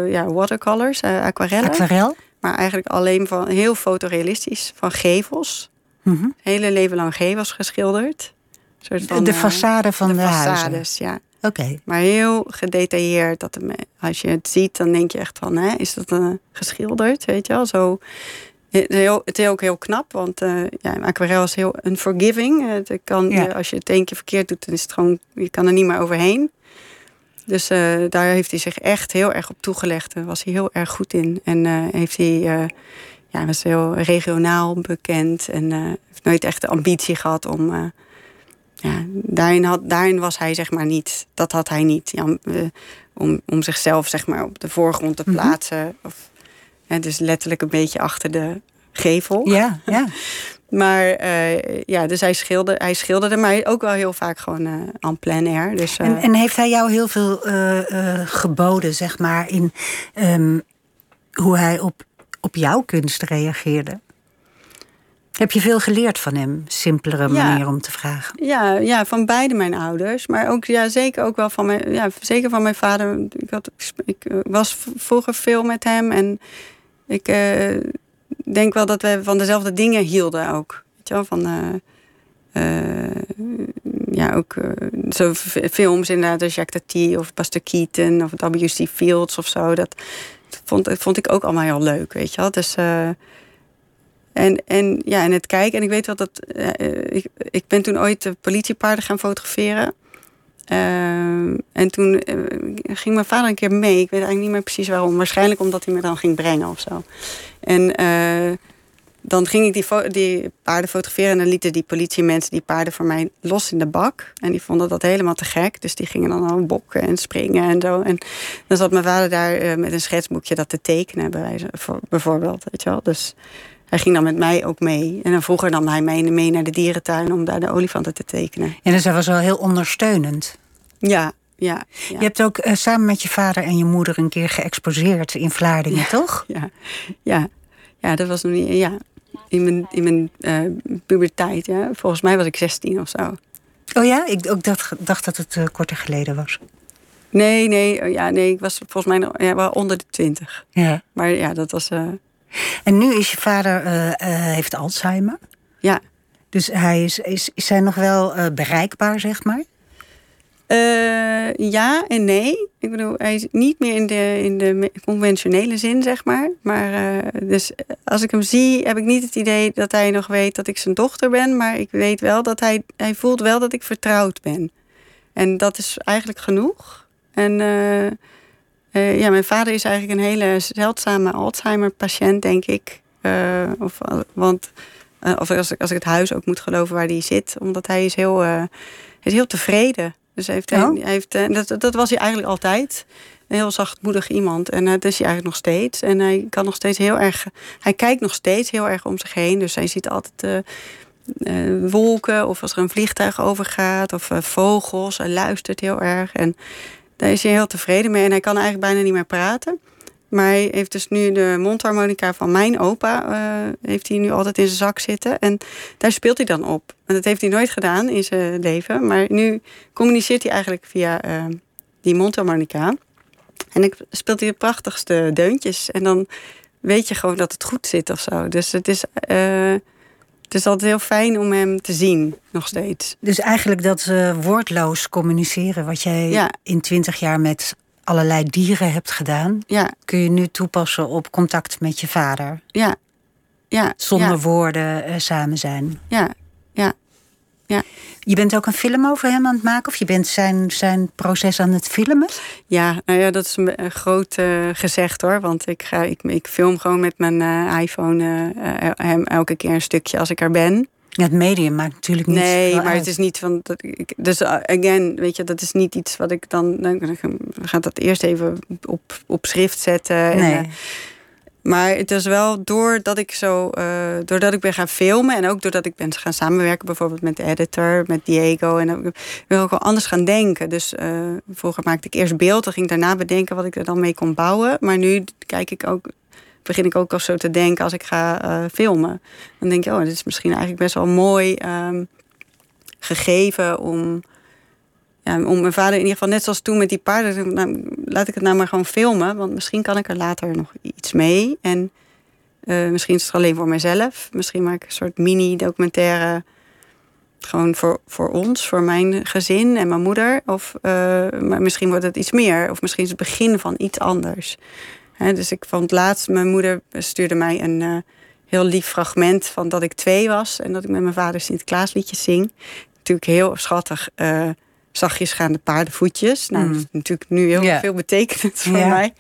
uh, ja, watercolors, uh, aquarellen. Aquarel? Maar eigenlijk alleen van heel fotorealistisch, van gevels. Mm -hmm. Hele leven lang gevels geschilderd. Soort van, de façade van de, de façades, ja. Oké. Okay. Maar heel gedetailleerd. Dat als je het ziet, dan denk je echt van, hè, is dat uh, geschilderd? Weet je wel, zo Heel, het is ook heel knap, want uh, ja, aquarel is heel unforgiving. Het kan, ja. als je het één keer verkeerd doet, dan is het gewoon, je kan er niet meer overheen. Dus uh, daar heeft hij zich echt heel erg op toegelegd. Daar was hij heel erg goed in. En uh, heeft hij, ja, was heel regionaal bekend. En heeft nooit echt de ambitie gehad om. ja, daarin, had, daarin was hij zeg maar niet. Dat had hij niet. Ja, om, om zichzelf zeg maar op de voorgrond te plaatsen. Mm -hmm. of, dus letterlijk een beetje achter de gevel. Ja, ja. maar uh, ja, dus hij schilderde, hij schilderde, maar ook wel heel vaak gewoon uh, en plein air. Dus, uh... en, en, heeft hij jou heel veel geboden, zeg maar, in um, hoe hij op, op jouw kunst reageerde? Heb je veel geleerd van hem? Simpelere manier ja. om te vragen. Ja, ja, van beide mijn ouders. Maar ook ja, zeker ook wel van mijn, ja, zeker van mijn vader. Ik, had, ik was vroeger veel met hem. En ik uh, denk wel dat we van dezelfde dingen hielden ook. Weet je wel, van... Uh, uh, ja, ook zo films inderdaad, als Jacques Tati of Buster Keaton of W.C. Fields of zo. Dat vond, vond ik ook allemaal heel leuk, weet je wel. Dus En, en, ja, en het kijken. En ik weet wel dat. eh, ik, ik ben toen ooit de politiepaarden gaan fotograferen. Ehm, en toen eh, ging mijn vader een keer mee. Ik weet eigenlijk niet meer precies waarom. Waarschijnlijk omdat hij me dan ging brengen of zo. En eh, dan ging ik die, die paarden fotograferen. En dan lieten die politiemensen die paarden voor mij los in de bak. En die vonden dat helemaal te gek. Dus die gingen dan al bokken en springen en zo. En dan zat mijn vader daar eh, met een schetsboekje dat te tekenen, bij wijze- voor- bijvoorbeeld. Weet je wel. Dus hij ging dan met mij ook mee. En dan vroeger nam hij mij mee naar de dierentuin om daar de olifanten te tekenen. En dus hij was wel heel ondersteunend. Ja, ja. ja. Je hebt ook eh, samen met je vader en je moeder een keer geëxposeerd in Vlaardingen, toch? Ja, ja. ja dat was nog niet. Ja, in mijn, in mijn eh, puberteit. Ja. Volgens mij was ik 16 of zo. Oh ja, ik ook dacht, dacht dat het eh, korter geleden was. Nee, nee, oh ja, nee, ik was volgens mij nog, ja, wel onder de 20. Ja. Maar ja, dat was. En nu is je vader, eh, eh, heeft Alzheimer. ja. Dus hij is, is, is hij nog wel eh, bereikbaar, zeg maar? Ja en nee. Ik bedoel, hij is niet meer in de, in de conventionele zin, zeg maar. Maar dus als ik hem zie, heb ik niet het idee dat hij nog weet dat ik zijn dochter ben. Maar ik weet wel dat hij, hij voelt wel dat ik vertrouwd ben. En dat is eigenlijk genoeg. En eh, ja, mijn vader is eigenlijk een hele zeldzame Alzheimer-patiënt, denk ik. Eh, of, want, eh, of als ik, als ik het huis ook moet geloven waar hij zit. Omdat hij is heel, hij is heel tevreden. Dus hij heeft, Oh. hij heeft, eh, dat, dat was hij eigenlijk altijd. Een heel zachtmoedig iemand. En dat is hij eigenlijk nog steeds. En hij kan nog steeds heel erg. Hij kijkt nog steeds heel erg om zich heen. Dus hij ziet altijd wolken. Of als er een vliegtuig overgaat. Of vogels. Hij luistert heel erg. En daar is hij heel tevreden mee. En hij kan eigenlijk bijna niet meer praten. Maar hij heeft dus nu de mondharmonica van mijn opa. eh, heeft hij nu altijd in zijn zak zitten. En daar speelt hij dan op. En dat heeft hij nooit gedaan in zijn leven. Maar nu communiceert hij eigenlijk via eh, die mondharmonica. En ik speelt hij de prachtigste deuntjes. En dan weet je gewoon dat het goed zit of zo. Dus het is, eh, het is altijd heel fijn om hem te zien, nog steeds. Dus eigenlijk dat eh, woordloos communiceren, wat jij Ja. in twintig jaar met allerlei dieren hebt gedaan, Ja, kun je nu toepassen op contact met je vader. ja, ja. Zonder ja, woorden eh, samen zijn. ja, ja. Je bent ook een film over hem aan het maken, of je bent zijn, zijn proces aan het filmen? Ja, nou ja, dat is een, een groot eh, gezegd hoor. Want ik, ga, ik, ik film gewoon met mijn eh, iPhone eh, eh, hem elke keer een stukje als ik er ben. Ja, het medium maakt natuurlijk niet nee, maar uit. het is niet van. Dat ik, dus again, weet je, dat is niet iets wat ik dan. Dan gaat dat eerst even op, op schrift zetten. En, Nee. eh, maar het is wel doordat ik zo, eh, doordat ik ben gaan filmen en ook doordat ik ben gaan samenwerken, bijvoorbeeld met de editor, met Diego. En dan wil ik ook wel anders gaan denken. Dus eh, vroeger maakte ik eerst beeld, dan ging ik daarna bedenken wat ik er dan mee kon bouwen. Maar nu kijk ik ook, begin ik ook al zo te denken als ik ga eh, filmen. Dan denk je, oh, dit is misschien eigenlijk best wel mooi ehm, gegeven om. Om mijn vader in ieder geval, net zoals toen met die paarden, nou, laat ik het nou maar gewoon filmen. Want misschien kan ik er later nog iets mee. En eh, misschien is het alleen voor mezelf. Misschien maak ik een soort mini-documentaire. Gewoon voor, voor ons, voor mijn gezin en mijn moeder. Of eh, maar misschien wordt het iets meer. Of misschien is het begin van iets anders. Dus ik vond laatst, mijn moeder stuurde mij een eh, heel lief fragment van dat ik twee was. En dat ik met mijn vader Sinterklaasliedjes zing. Natuurlijk heel schattig. Zachtjes gaande paardenvoetjes. Nou, Mm. dat is natuurlijk nu heel veel betekenend voor mij.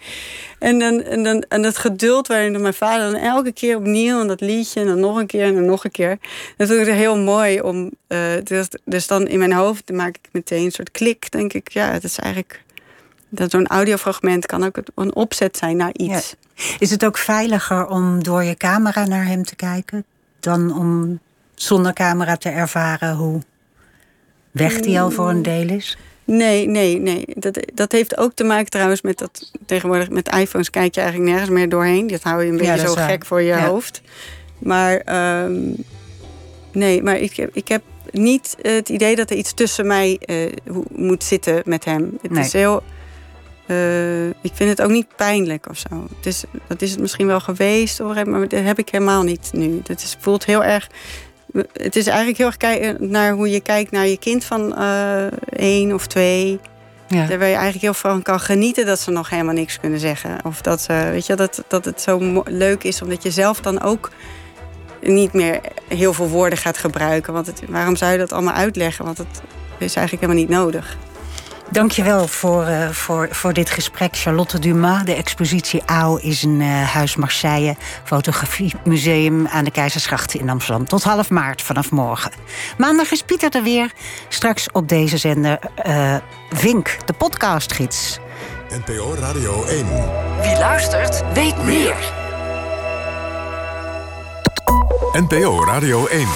En, dan, en, dan, en dat geduld waarin mijn vader dan elke keer opnieuw... en dat liedje en dan nog een keer en dan nog een keer. Dat vind ik heel mooi om... eh, dus, dus dan in mijn hoofd maak ik meteen een soort klik. denk ik, ja, het is eigenlijk... dat zo'n audiofragment kan ook een opzet zijn naar iets. Is het ook veiliger om door je camera naar hem te kijken... dan om zonder camera te ervaren hoe weg die al voor een deel is? Nee, nee, nee. Dat, dat heeft ook te maken trouwens met dat... tegenwoordig met iPhones kijk je eigenlijk nergens meer doorheen. Dat hou je een beetje zo waar. gek voor je Ja. hoofd. Maar ehm, nee, maar ik, heb- ik heb niet het idee dat er iets tussen mij eh, moet zitten met hem. Het Nee. is heel... eh, ik vind het ook niet pijnlijk of zo. Het is, dat is het misschien wel geweest, of- maar dat heb ik helemaal niet nu. Het is, voelt heel erg... Het is eigenlijk heel erg kijken naar hoe je kijkt naar je kind van eh één of twee. Ja. Daar waar je eigenlijk heel van kan genieten dat ze nog helemaal niks kunnen zeggen. Of dat, ze, weet je, dat, dat het zo leuk is, omdat je zelf dan ook niet meer heel veel woorden gaat gebruiken. Want het, waarom zou je dat allemaal uitleggen? Want het is eigenlijk helemaal niet nodig. Dankjewel voor, uh, voor, voor dit gesprek. Charlotte Dumas. De expositie AO is een uh, Huis Marseille fotografiemuseum aan de Keizersgracht in Amsterdam. Tot half maart vanaf morgen. Maandag is Pieter er weer. Straks op deze zender uh, Vink, de podcastgids. NPO Radio 1. Wie luistert, weet meer. NPO Radio 1.